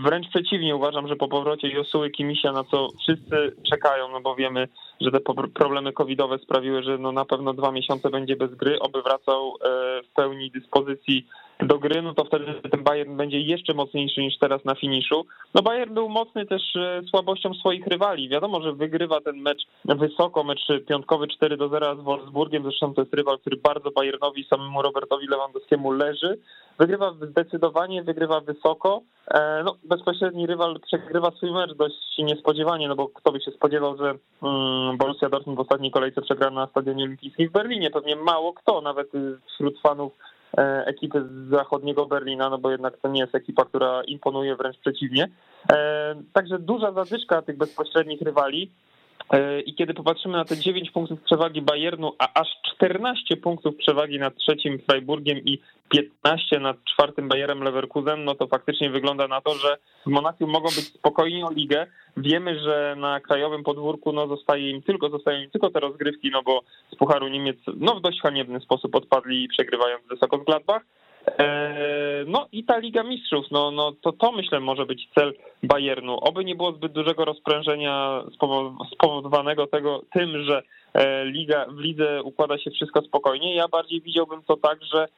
Wręcz przeciwnie, uważam, że po powrocie Josuły Kimisia, na co wszyscy czekają, no bo wiemy, że te problemy covidowe sprawiły, że no na pewno dwa miesiące będzie bez gry, oby wracał e, w pełni dyspozycji do gry, no to wtedy ten Bayern będzie jeszcze mocniejszy niż teraz na finiszu. No Bayern był mocny też e, słabością swoich rywali. Wiadomo, że wygrywa ten mecz wysoko, mecz piątkowy 4 do 0 z Wolfsburgiem, zresztą to jest rywal, który bardzo Bayernowi, samemu Robertowi Lewandowskiemu leży. Wygrywa zdecydowanie, wygrywa wysoko. E, no, bezpośredni rywal przegrywa swój mecz dość niespodziewanie, no bo kto by się spodziewał, że mm, Borussia Dortmund w ostatniej kolejce przegra na Stadionie Olimpijskim w Berlinie. Pewnie mało kto, nawet wśród fanów ekipy z zachodniego Berlina, no bo jednak to nie jest ekipa, która imponuje, wręcz przeciwnie. E, także duża zadyszka tych bezpośrednich rywali. E, I kiedy popatrzymy na te 9 punktów przewagi Bayernu, a aż 14 punktów przewagi nad trzecim Freiburgiem i 15 nad czwartym Bayerem Leverkusen, no to faktycznie wygląda na to, że w Monachium mogą być spokojni o ligę. Wiemy, że na krajowym podwórku no, zostaje im tylko, zostają im tylko te rozgrywki, no bo z Pucharu Niemiec no, w dość haniebny sposób odpadli, przegrywając wysoko z Gladbach. E, no i ta Liga Mistrzów, no, no to to myślę może być cel Bayernu. Oby nie było zbyt dużego rozprężenia spowodowanego tego tym, że e, Liga, w lidze układa się wszystko spokojnie. Ja bardziej widziałbym to tak, że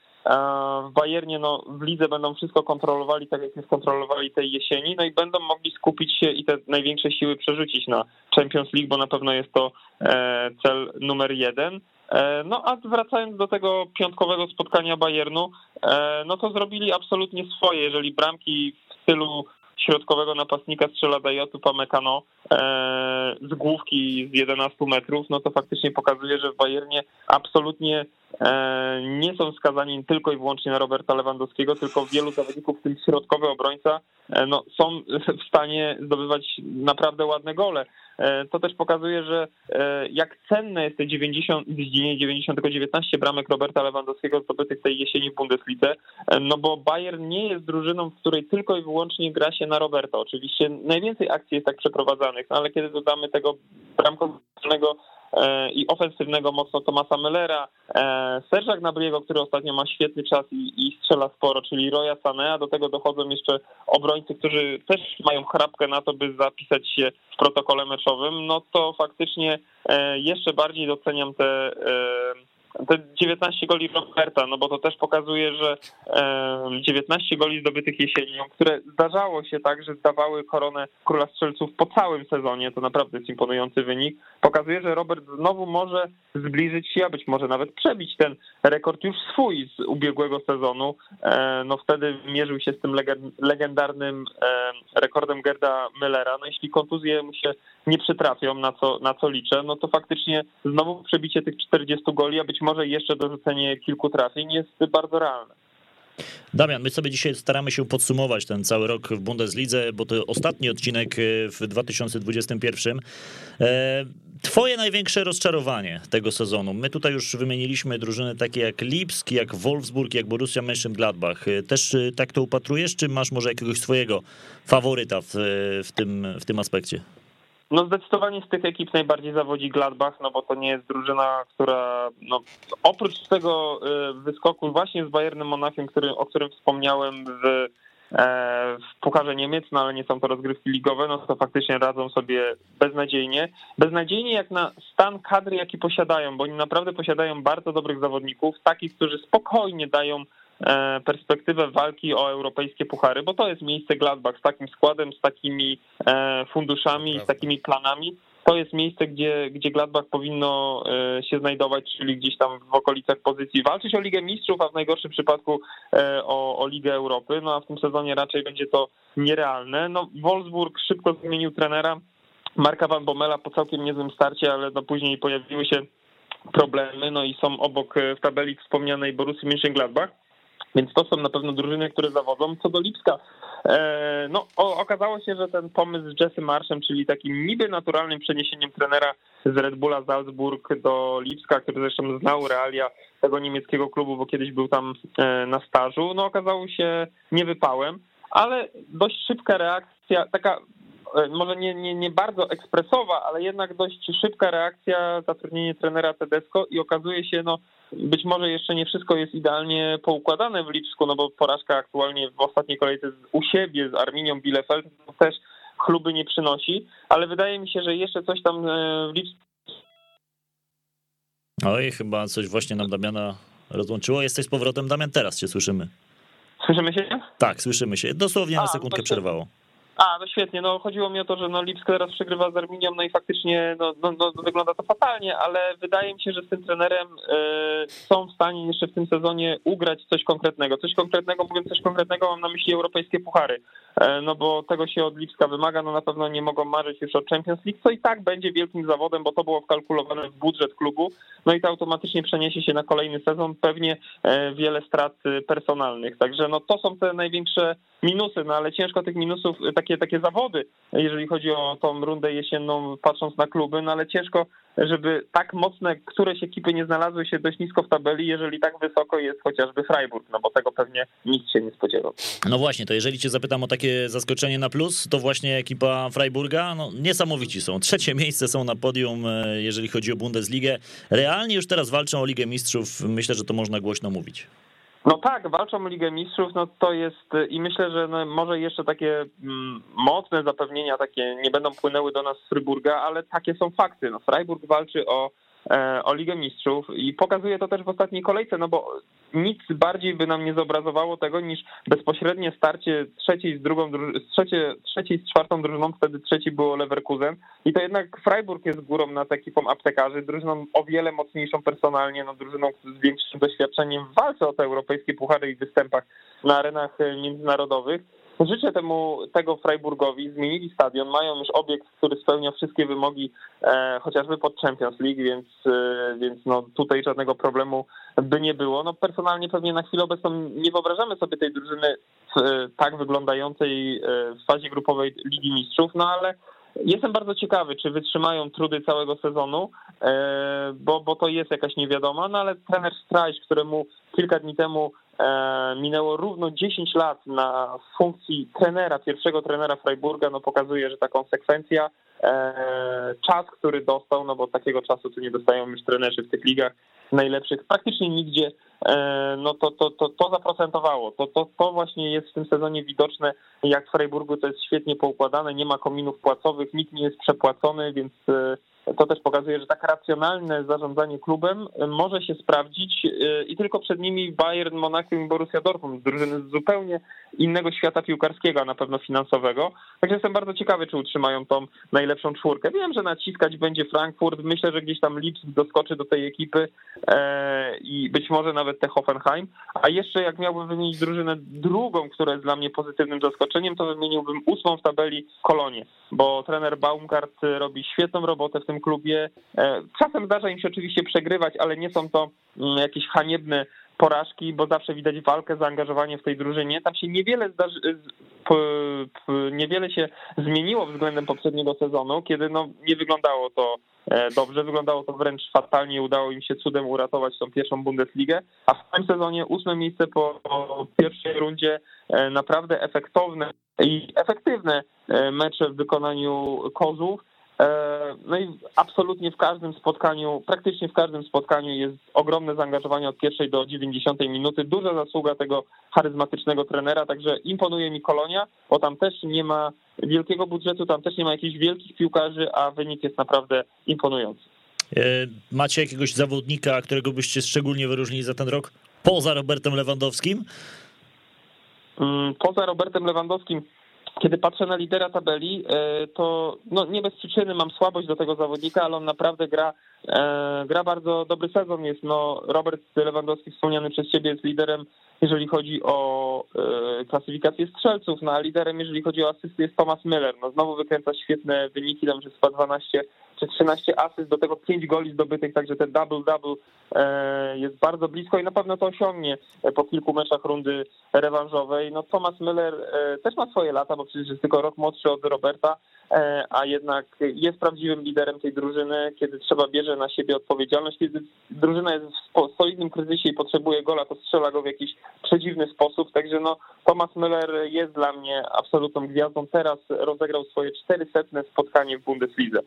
w Bayernie no, w lidze będą wszystko kontrolowali, tak jak nie skontrolowali tej jesieni, no i będą mogli skupić się i te największe siły przerzucić na Champions League, bo na pewno jest to e, cel numer jeden. E, no a wracając do tego piątkowego spotkania Bayernu, e, no to zrobili absolutnie swoje. Jeżeli bramki w stylu środkowego napastnika strzela Dajotu Pamekano z główki z 11 metrów, no to faktycznie pokazuje, że w Bayernie absolutnie E, nie są skazani tylko i wyłącznie na Roberta Lewandowskiego, tylko wielu zawodników, w tym środkowy obrońca, e, no, są w stanie zdobywać naprawdę ładne gole. E, to też pokazuje, że jak cenne jest te 90, w dziedzinie 90 tylko 19 bramek Roberta Lewandowskiego zdobytych tej jesieni w Bundeslidze, no bo Bayern nie jest drużyną, w której tylko i wyłącznie gra się na Roberta. Oczywiście najwięcej akcji jest tak przeprowadzanych, no ale kiedy dodamy tego bramkowego E, i ofensywnego mocno Tomasa Mellera, e, Serża Gnabriego, który ostatnio ma świetny czas i, i strzela sporo, czyli Roya Sanea, do tego dochodzą jeszcze obrońcy, którzy też mają chrapkę na to, by zapisać się w protokole meczowym, no to faktycznie e, jeszcze bardziej doceniam te te 19 goli Roberta, no bo to też pokazuje, że 19 goli zdobytych jesienią, które zdarzało się tak, że zdawały koronę króla strzelców po całym sezonie, to naprawdę jest imponujący wynik, pokazuje, że Robert znowu może zbliżyć się, a być może nawet przebić ten rekord już swój z ubiegłego sezonu. E, no wtedy mierzył się z tym legendarnym rekordem Gerda Müllera. No jeśli kontuzje mu się nie przytrafią, na co, na co liczę, no to faktycznie znowu przebicie tych 40 goli, a być może jeszcze dorzucenie kilku trafień jest bardzo realne. Damian, my sobie dzisiaj staramy się podsumować ten cały rok w Bundeslidze, bo to ostatni odcinek e, w 2021. E, twoje największe rozczarowanie tego sezonu. My tutaj już wymieniliśmy drużyny takie jak Lipsk, jak Wolfsburg, jak Borussia Mönchengladbach. E, też tak to upatrujesz, czy masz może jakiegoś swojego faworyta w, w, tym, w tym aspekcie? No zdecydowanie z tych ekip najbardziej zawodzi Gladbach, no bo to nie jest drużyna, która no, oprócz tego y, wyskoku właśnie z Bayernem Monachium, który, o którym wspomniałem w, e, w Pucharze Niemiec, no ale nie są to rozgrywki ligowe, no to faktycznie radzą sobie beznadziejnie. Beznadziejnie jak na stan kadry, jaki posiadają, bo oni naprawdę posiadają bardzo dobrych zawodników, takich, którzy spokojnie dają perspektywę walki o europejskie puchary, bo to jest miejsce Gladbach z takim składem, z takimi e, funduszami, z takimi planami. to jest miejsce, gdzie, gdzie Gladbach powinno się znajdować, czyli gdzieś tam w okolicach pozycji walczyć o Ligę Mistrzów, a w najgorszym przypadku o, o Ligę Europy. No a w tym sezonie raczej będzie to nierealne. No Wolfsburg szybko zmienił trenera. Marka Van Bommela po całkiem niezłym starcie, ale no później pojawiły się problemy, no i są obok w tabeli wspomnianej Borussii Mönchengladbach. Więc to są na pewno drużyny, które zawodzą. Co do Lipska, e, no okazało się, że ten pomysł z Jesse Marszem, czyli takim niby naturalnym przeniesieniem trenera z Red Bulla Salzburg do Lipska, który zresztą znał realia tego niemieckiego klubu, bo kiedyś był tam e, na stażu, no okazało się niewypałem, ale dość szybka reakcja, taka może nie, nie, nie bardzo ekspresowa, ale jednak dość szybka reakcja, zatrudnienie trenera Tedesco i okazuje się, no być może jeszcze nie wszystko jest idealnie poukładane w Lipsku, no bo porażka aktualnie w ostatniej kolejce u siebie z Arminią Bielefeld też chluby nie przynosi, ale wydaje mi się, że jeszcze coś tam e, w Lipsku Oj, chyba coś właśnie nam Damiana rozłączyło. Jesteś z powrotem, Damian, teraz cię słyszymy. Słyszymy się? Tak, słyszymy się. Dosłownie na sekundkę przerwało. A, no świetnie, no chodziło mi o to, że no Lipsk teraz przegrywa z Arminią, no i faktycznie no, no, no wygląda to fatalnie, ale wydaje mi się, że z tym trenerem y, są w stanie jeszcze w tym sezonie ugrać coś konkretnego. Coś konkretnego, mówiąc coś konkretnego, mam na myśli europejskie puchary, y, no bo tego się od Lipska wymaga, no na pewno nie mogą marzyć już o Champions League, co i tak będzie wielkim zawodem, bo to było wkalkulowane w budżet klubu, no i to automatycznie przeniesie się na kolejny sezon, pewnie y, wiele strat personalnych, także no to są te największe minusy, no ale ciężko tych minusów, takie, takie zawody, jeżeli chodzi o tą rundę jesienną, patrząc na kluby, no ale ciężko, żeby tak mocne któreś ekipy nie znalazły się dość nisko w tabeli, jeżeli tak wysoko jest chociażby Freiburg, no bo tego pewnie nikt się nie spodziewał. No właśnie, to jeżeli cię zapytam o takie zaskoczenie na plus, to właśnie ekipa Freiburga, no niesamowici są. Trzecie miejsce są na podium, e, jeżeli chodzi o Bundesligę. Realnie już teraz walczą o Ligę Mistrzów, myślę, że to można głośno mówić. No tak, walczą Ligę Mistrzów, no to jest i myślę, że no może jeszcze takie mm, mocne zapewnienia takie nie będą płynęły do nas z Fryburga, ale takie są fakty. No Freiburg walczy o o Ligę Mistrzów i pokazuje to też w ostatniej kolejce, no bo nic bardziej by nam nie zobrazowało tego niż bezpośrednie starcie trzeciej z drugą, trzecie, trzeciej z czwartą drużyną, wtedy trzeci było Leverkusen. I to jednak Freiburg jest górą nad ekipą aptekarzy, drużyną o wiele mocniejszą personalnie, no drużyną z większym doświadczeniem w walce o te europejskie puchary i występach na arenach międzynarodowych Życzę temu tego Freiburgowi, zmienili stadion, mają już obiekt, który spełnia wszystkie wymogi e, chociażby pod Champions League, więc, e, więc no, tutaj żadnego problemu by nie było. No personalnie pewnie na chwilę obecną nie wyobrażamy sobie tej drużyny e, tak wyglądającej e, w fazie grupowej Ligi Mistrzów, no ale Jestem bardzo ciekawy, czy wytrzymają trudy całego sezonu, e, bo, bo to jest jakaś niewiadoma, no ale trener Strajś, któremu kilka dni temu minęło równo 10 lat na funkcji trenera, pierwszego trenera Freiburga, no pokazuje, że ta konsekwencja, e, czas, który dostał, no bo takiego czasu tu nie dostają już trenerzy w tych ligach najlepszych praktycznie nigdzie, e, no to, to, to, to zaprocentowało. To, to, to właśnie jest w tym sezonie widoczne, jak w Freiburgu to jest świetnie poukładane, nie ma kominów płacowych, nikt nie jest przepłacony, więc to też pokazuje, że tak racjonalne zarządzanie klubem może się sprawdzić y, i tylko przed nimi Bayern, Monachium i Borussia Dortmund, drużyny z zupełnie innego świata piłkarskiego, a na pewno finansowego. Także jestem bardzo ciekawy, czy utrzymają tą najlepszą czwórkę. Wiem, że naciskać będzie Frankfurt, myślę, że gdzieś tam Lipsk doskoczy do tej ekipy e, i być może nawet te Hoffenheim, a jeszcze jak miałbym wymienić drużynę drugą, która jest dla mnie pozytywnym zaskoczeniem, to wymieniłbym ósmą w tabeli Kolonię, bo trener Baumgart robi świetną robotę w tym klubie. E, czasem zdarza im się oczywiście przegrywać, ale nie są to mm, jakieś haniebne porażki, bo zawsze widać walkę, zaangażowanie w tej drużynie. Tam się niewiele zdarzy, niewiele się zmieniło względem poprzedniego sezonu, kiedy no nie wyglądało to e, dobrze, wyglądało to wręcz fatalnie, udało im się cudem uratować tą pierwszą Bundesligę, a w tym sezonie ósme miejsce po pierwszej rundzie e, naprawdę efektowne i efektywne mecze w wykonaniu Kozów. E, no i absolutnie w każdym spotkaniu, praktycznie w każdym spotkaniu jest ogromne zaangażowanie od pierwszej do 90 minuty. Duża zasługa tego charyzmatycznego trenera, także imponuje mi Kolonia, bo tam też nie ma wielkiego budżetu, tam też nie ma jakichś wielkich piłkarzy, a wynik jest naprawdę imponujący. E, macie jakiegoś zawodnika, którego byście szczególnie wyróżnili za ten rok? Poza Robertem Lewandowskim? Mm, poza Robertem Lewandowskim kiedy patrzę na lidera tabeli, to no nie bez przyczyny mam słabość do tego zawodnika, ale on naprawdę gra, gra bardzo dobry sezon. Jest no Robert Lewandowski wspomniany przez ciebie jest liderem jeżeli chodzi o e, klasyfikację strzelców, no a liderem, jeżeli chodzi o asysty, jest Thomas Miller. No znowu wykręca świetne wyniki, tam chyba 12 czy 13 asyst, do tego 5 goli zdobytych, także ten double-double e, jest bardzo blisko i na pewno to osiągnie po kilku meczach rundy rewanżowej. No Thomas Miller e, też ma swoje lata, bo przecież jest tylko rok młodszy od Roberta, a jednak jest prawdziwym liderem tej drużyny, kiedy trzeba bierze na siebie odpowiedzialność, kiedy drużyna jest w solidnym kryzysie i potrzebuje gola, to strzela go w jakiś przedziwny sposób, także no Thomas Müller jest dla mnie absolutną gwiazdą. Teraz rozegrał swoje 400 spotkanie w Bundeslidze.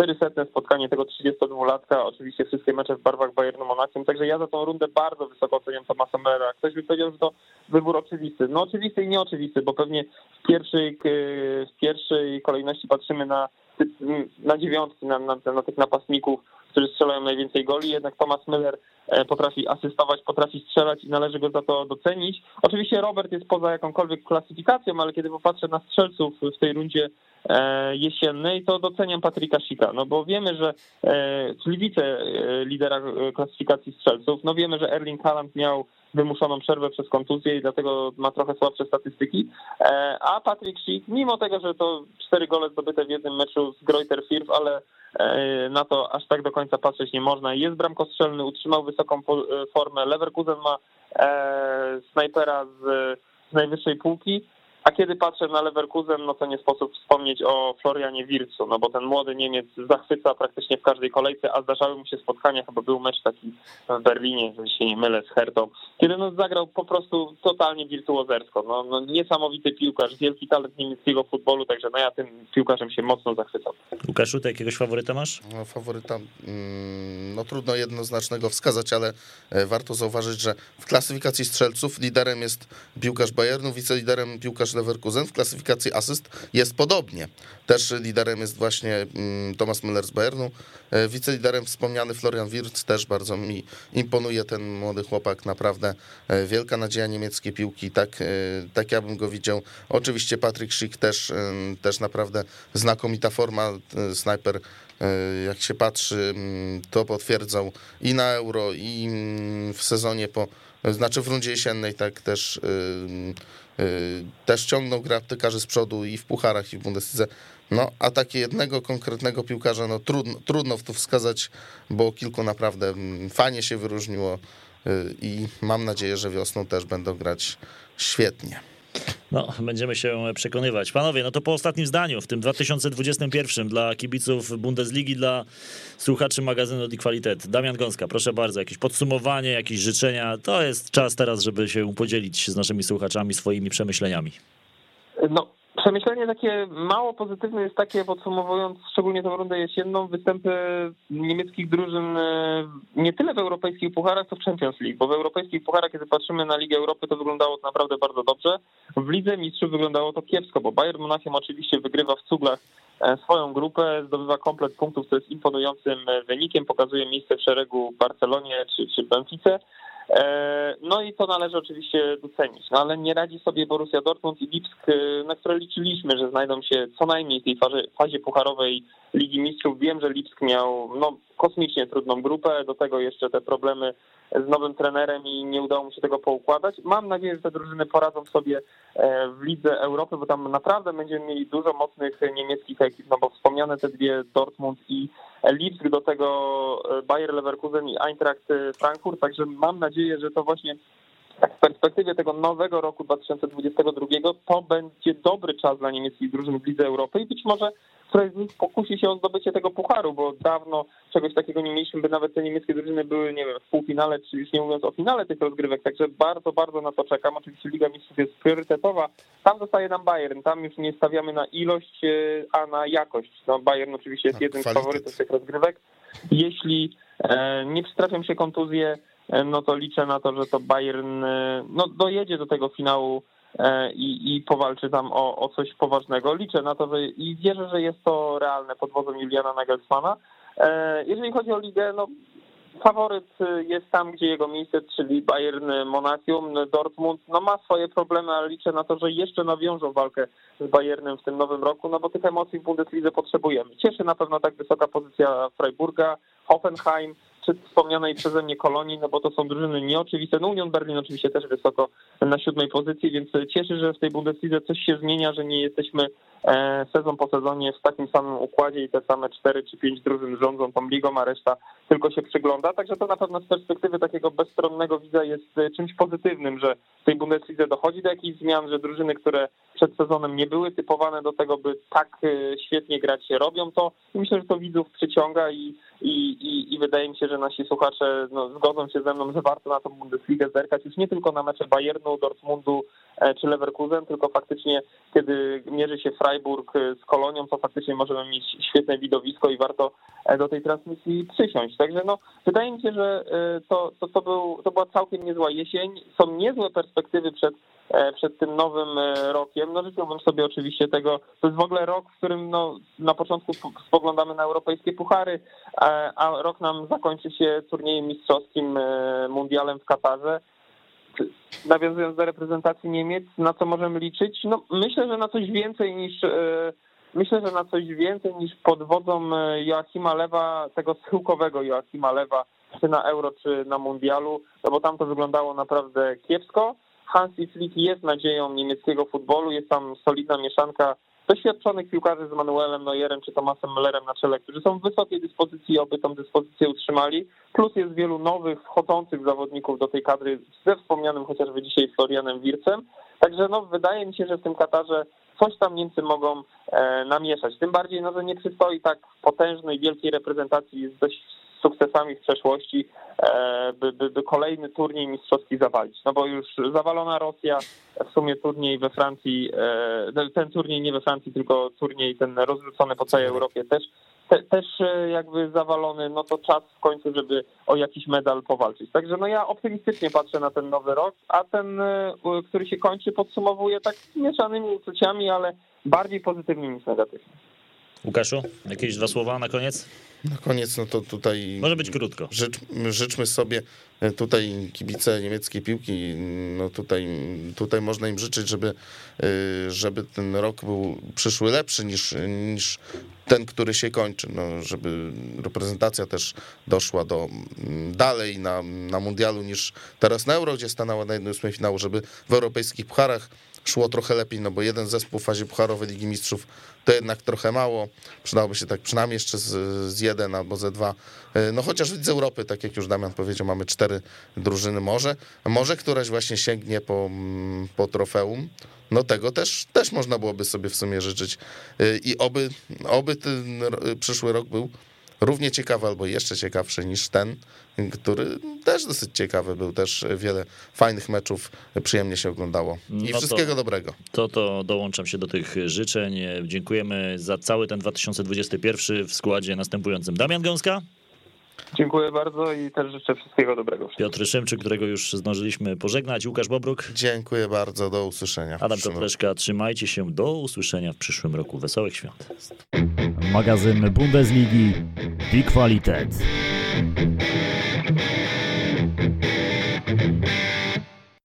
400 e, spotkanie tego 32-latka, oczywiście wszystkie mecze w barwach Bayernu Monachium, także ja za tą rundę bardzo wysoko oceniam Thomasa Müllera. Ktoś by powiedział, że to wybór oczywisty. No oczywisty i nieoczywisty, bo pewnie w pierwszej, w pierwszej kolejności patrzymy na na dziewiątki, na, na, na tych napastników, którzy strzelają najwięcej goli, jednak Thomas Müller e, potrafi asystować, potrafi strzelać i należy go za to docenić. Oczywiście Robert jest poza jakąkolwiek klasyfikacją, ale kiedy popatrzę na strzelców w tej rundzie e, jesiennej, to doceniam Patryka Sika, no bo wiemy, że e, czyli wice lidera klasyfikacji strzelców, no wiemy, że Erling Haaland miał wymuszoną przerwę przez kontuzję i dlatego ma trochę słabsze statystyki. E, a Patrick Schick, mimo tego, że to cztery gole zdobyte w jednym meczu z Greuter Firth, ale e, na to aż tak do końca patrzeć nie można. Jest bramkostrzelny, utrzymał wysoką e, formę. Leverkusen ma snajpera z, z najwyższej półki. A kiedy patrzę na Leverkusen, no to nie sposób wspomnieć o Florianie Wircu, no bo ten młody Niemiec zachwyca praktycznie w każdej kolejce, a zdarzały mu się spotkania, chyba był mecz taki w Berlinie, jeżeli się nie mylę, z Hertą, kiedy no zagrał po prostu totalnie wirtuozersko. No, no niesamowity piłkarz, wielki talent niemieckiego futbolu, także no ja tym piłkarzem się mocno zachwycam. Łukaszu, ty jakiegoś faworyta masz? No, faworyta, mm, no trudno jednoznacznego wskazać, ale e, warto zauważyć, że w klasyfikacji strzelców liderem jest piłkarz Bayernu, wiceliderem piłkarz Leverkusen. W klasyfikacji asyst jest podobnie. Też liderem jest właśnie mm, Thomas Müller z Bayernu. E, wiceliderem wspomniany Florian Wirtz też bardzo mi imponuje ten młody chłopak, naprawdę e, wielka nadzieja niemieckiej piłki, tak, e, tak ja bym go widział. Oczywiście Patryk Schick też, też naprawdę znakomita forma, snajper jak się patrzy, mm, to potwierdzał i na Euro, i mm, w sezonie po, znaczy w rundzie jesiennej, tak też Y, też ciągną gra z przodu i w pucharach, i w Bundeslidze. No, a takie jednego konkretnego piłkarza, no trudno, trudno tu wskazać, bo kilku naprawdę fajnie się wyróżniło y, i mam nadzieję, że wiosną też będą grać świetnie. No, będziemy się przekonywać. Panowie, no to po ostatnim zdaniu, w tym 2021 dla kibiców Bundesligi, dla słuchaczy magazynu Die Qualität. Damian Gąska, proszę bardzo, jakieś podsumowanie, jakieś życzenia. To jest czas teraz, żeby się podzielić z naszymi słuchaczami swoimi przemyśleniami. No, Przemyślenie takie mało pozytywne jest takie, podsumowując szczególnie tę rundę jesienną, występy niemieckich drużyn e, nie tyle w europejskich pucharach, co w Champions League, bo w europejskich pucharach, kiedy patrzymy na Ligę Europy, to wyglądało to naprawdę bardzo dobrze. W Lidze Mistrzów wyglądało to kiepsko, bo Bayern Monachium oczywiście wygrywa w cuglach e, swoją grupę, zdobywa komplet punktów, co jest imponującym wynikiem, pokazuje miejsce w szeregu Barcelonie czy, czy Benfice. E, no i to należy oczywiście docenić, no ale nie radzi sobie Borussia Dortmund i Lipsk, e, na które liczyliśmy, że znajdą się co najmniej w tej fazie, fazie pucharowej Ligi Mistrzów. Wiem, że Lipsk miał no, kosmicznie trudną grupę, do tego jeszcze te problemy z nowym trenerem i nie udało mu się tego poukładać. Mam nadzieję, że te drużyny poradzą sobie e, w Lidze Europy, bo tam naprawdę będziemy mieli dużo mocnych niemieckich ekip, no bo wspomniane te dwie Dortmund i Lipsk, do tego e, Bayer Leverkusen i Eintracht Frankfurt, także mam nadzieję, że to właśnie tak w perspektywie tego nowego roku 2022 to będzie dobry czas dla niemieckich drużyn w Lidze Europy i być może któraś z nich pokusi się o zdobycie tego pucharu, bo dawno czegoś takiego nie mieliśmy, by nawet te niemieckie drużyny były, nie wiem, w półfinale, czy już nie mówiąc o finale tych rozgrywek, także bardzo, bardzo na to czekam. Oczywiście Liga Mistrzów jest priorytetowa. Tam zostaje nam Bayern, tam już nie stawiamy na ilość, e, a na jakość. No Bayern oczywiście jest jednym z faworytów tych rozgrywek. Jeśli e, nie przytrafią się kontuzje, no to liczę na to, że to Bayern no, dojedzie do tego finału E, i, i powalczy tam o, o coś poważnego. Liczę na to, że i wierzę, że jest to realne pod wodzą Juliana Nagelsmana. E, jeżeli chodzi o ligę, no faworyt jest tam, gdzie jego miejsce, czyli Bayern Monachium. Dortmund no, ma swoje problemy, ale liczę na to, że jeszcze nawiążą walkę z Bayernem w tym nowym roku, no bo tych emocji w Bundeslidze potrzebujemy. Cieszy na pewno tak wysoka pozycja Freiburga, Hoffenheim, wspomnianej przeze mnie Kolonii, no bo to są drużyny nieoczywiste. No Union Berlin oczywiście też wysoko na siódmej pozycji, więc cieszy, że w tej Bundeslidze coś się zmienia, że nie jesteśmy e, sezon po sezonie w takim samym układzie i te same cztery czy pięć drużyn rządzą tą ligą, a reszta tylko się przygląda. Także to na pewno z perspektywy takiego bezstronnego widza jest e, czymś pozytywnym, że w tej Bundeslidze dochodzi do jakichś zmian, że drużyny, które przed sezonem nie były typowane do tego, by tak e, świetnie grać, robią to. I myślę, że to widzów przyciąga i, i, i, i wydaje mi się, że nasi słuchacze no, zgodzą się ze mną, że warto na tą Bundesligę zerkać już nie tylko na mecze Bayernu, Dortmundu czy Leverkusen, tylko faktycznie kiedy mierzy się Freiburg e, z Kolonią, to faktycznie możemy mieć świetne widowisko i warto do tej transmisji przysiąść. Także no, wydaje mi się, że to, to, to, był, to była całkiem niezła jesień. Są niezłe perspektywy przed E, przed tym nowym e, rokiem. No życzyłbym sobie oczywiście tego, to jest w ogóle rok, w którym no, na początku spoglądamy na europejskie puchary, a rok nam zakończy się turniejem mistrzowskim, e, mundialem w Katarze. Nawiązując do reprezentacji Niemiec, na co możemy liczyć? No myślę, że na coś więcej niż myślę, że na coś więcej niż pod wodzą Joachima Lewa, tego schyłkowego Joachima Lewa, czy na Euro, czy na Mundialu, no bo tam to wyglądało naprawdę kiepsko. Hansi Flick jest nadzieją niemieckiego futbolu, jest tam solidna mieszanka doświadczonych piłkarzy z Manuelem Neuerem czy Tomasem Müllerem na czele, którzy są w wysokiej dyspozycji, oby tą dyspozycję utrzymali. Plus jest wielu nowych, wchodzących zawodników do tej kadry ze wspomnianym chociażby dzisiaj Florianem Wircem. Także no, wydaje mi się, że w tym Katarze coś tam Niemcy mogą e, namieszać. Tym bardziej, no, że nie przystoi tak potężnej, wielkiej reprezentacji z dość sukcesami w przeszłości, e, by, by, by kolejny turniej mistrzowski zawalić. No bo już zawalona Rosja, w sumie turniej we Francji, e, ten turniej nie we Francji, tylko turniej ten rozrzucony po całej Europie też, te, też e, jakby zawalony, no to czas w końcu, żeby o jakiś medal powalczyć. Także no ja optymistycznie patrzę na ten nowy rok, a ten, który się kończy, podsumowuje tak mieszanymi uczuciami, ale bardziej pozytywnymi niż negatywnymi. Łukaszu, jakieś dwa słowa na koniec? Na koniec, no to tutaj. Może być krótko. Życz, życzmy sobie e, tutaj kibice niemieckiej piłki, no tutaj, tutaj można im życzyć, żeby, e, żeby ten rok był przyszły lepszy niż, niż ten, który się kończy. No, żeby reprezentacja też doszła do dalej na, na mundialu niż teraz na Euro, gdzie stanęła na jednym z finału, żeby w europejskich pucharach szło trochę lepiej, no bo jeden zespół w fazie pucharowej Ligi Mistrzów to jednak trochę mało. Przydałoby się tak przynajmniej jeszcze z, z jeden albo ze dwa. E, no chociaż z Europy, tak jak już Damian powiedział, mamy cztery drużyny może. Może któraś właśnie sięgnie po, po trofeum. No tego też, też można byłoby sobie w sumie życzyć. E, I oby, oby ten przyszły rok był równie ciekawy albo jeszcze ciekawszy niż ten, który też dosyć ciekawy był, też wiele fajnych meczów, przyjemnie się oglądało i no wszystkiego to, dobrego. To to dołączam się do tych życzeń. Dziękujemy za cały ten 2021 w składzie następującym. Damian Gąska? Dziękuję bardzo i też życzę wszystkiego dobrego. Piotr Szymczyk, którego już zdążyliśmy pożegnać. Łukasz Bobruk. Dziękuję bardzo, do usłyszenia. Adam Kotleszka, trzymajcie się, do usłyszenia w przyszłym roku. Wesołych świąt. Magazyn Bundesligi Die Qualität.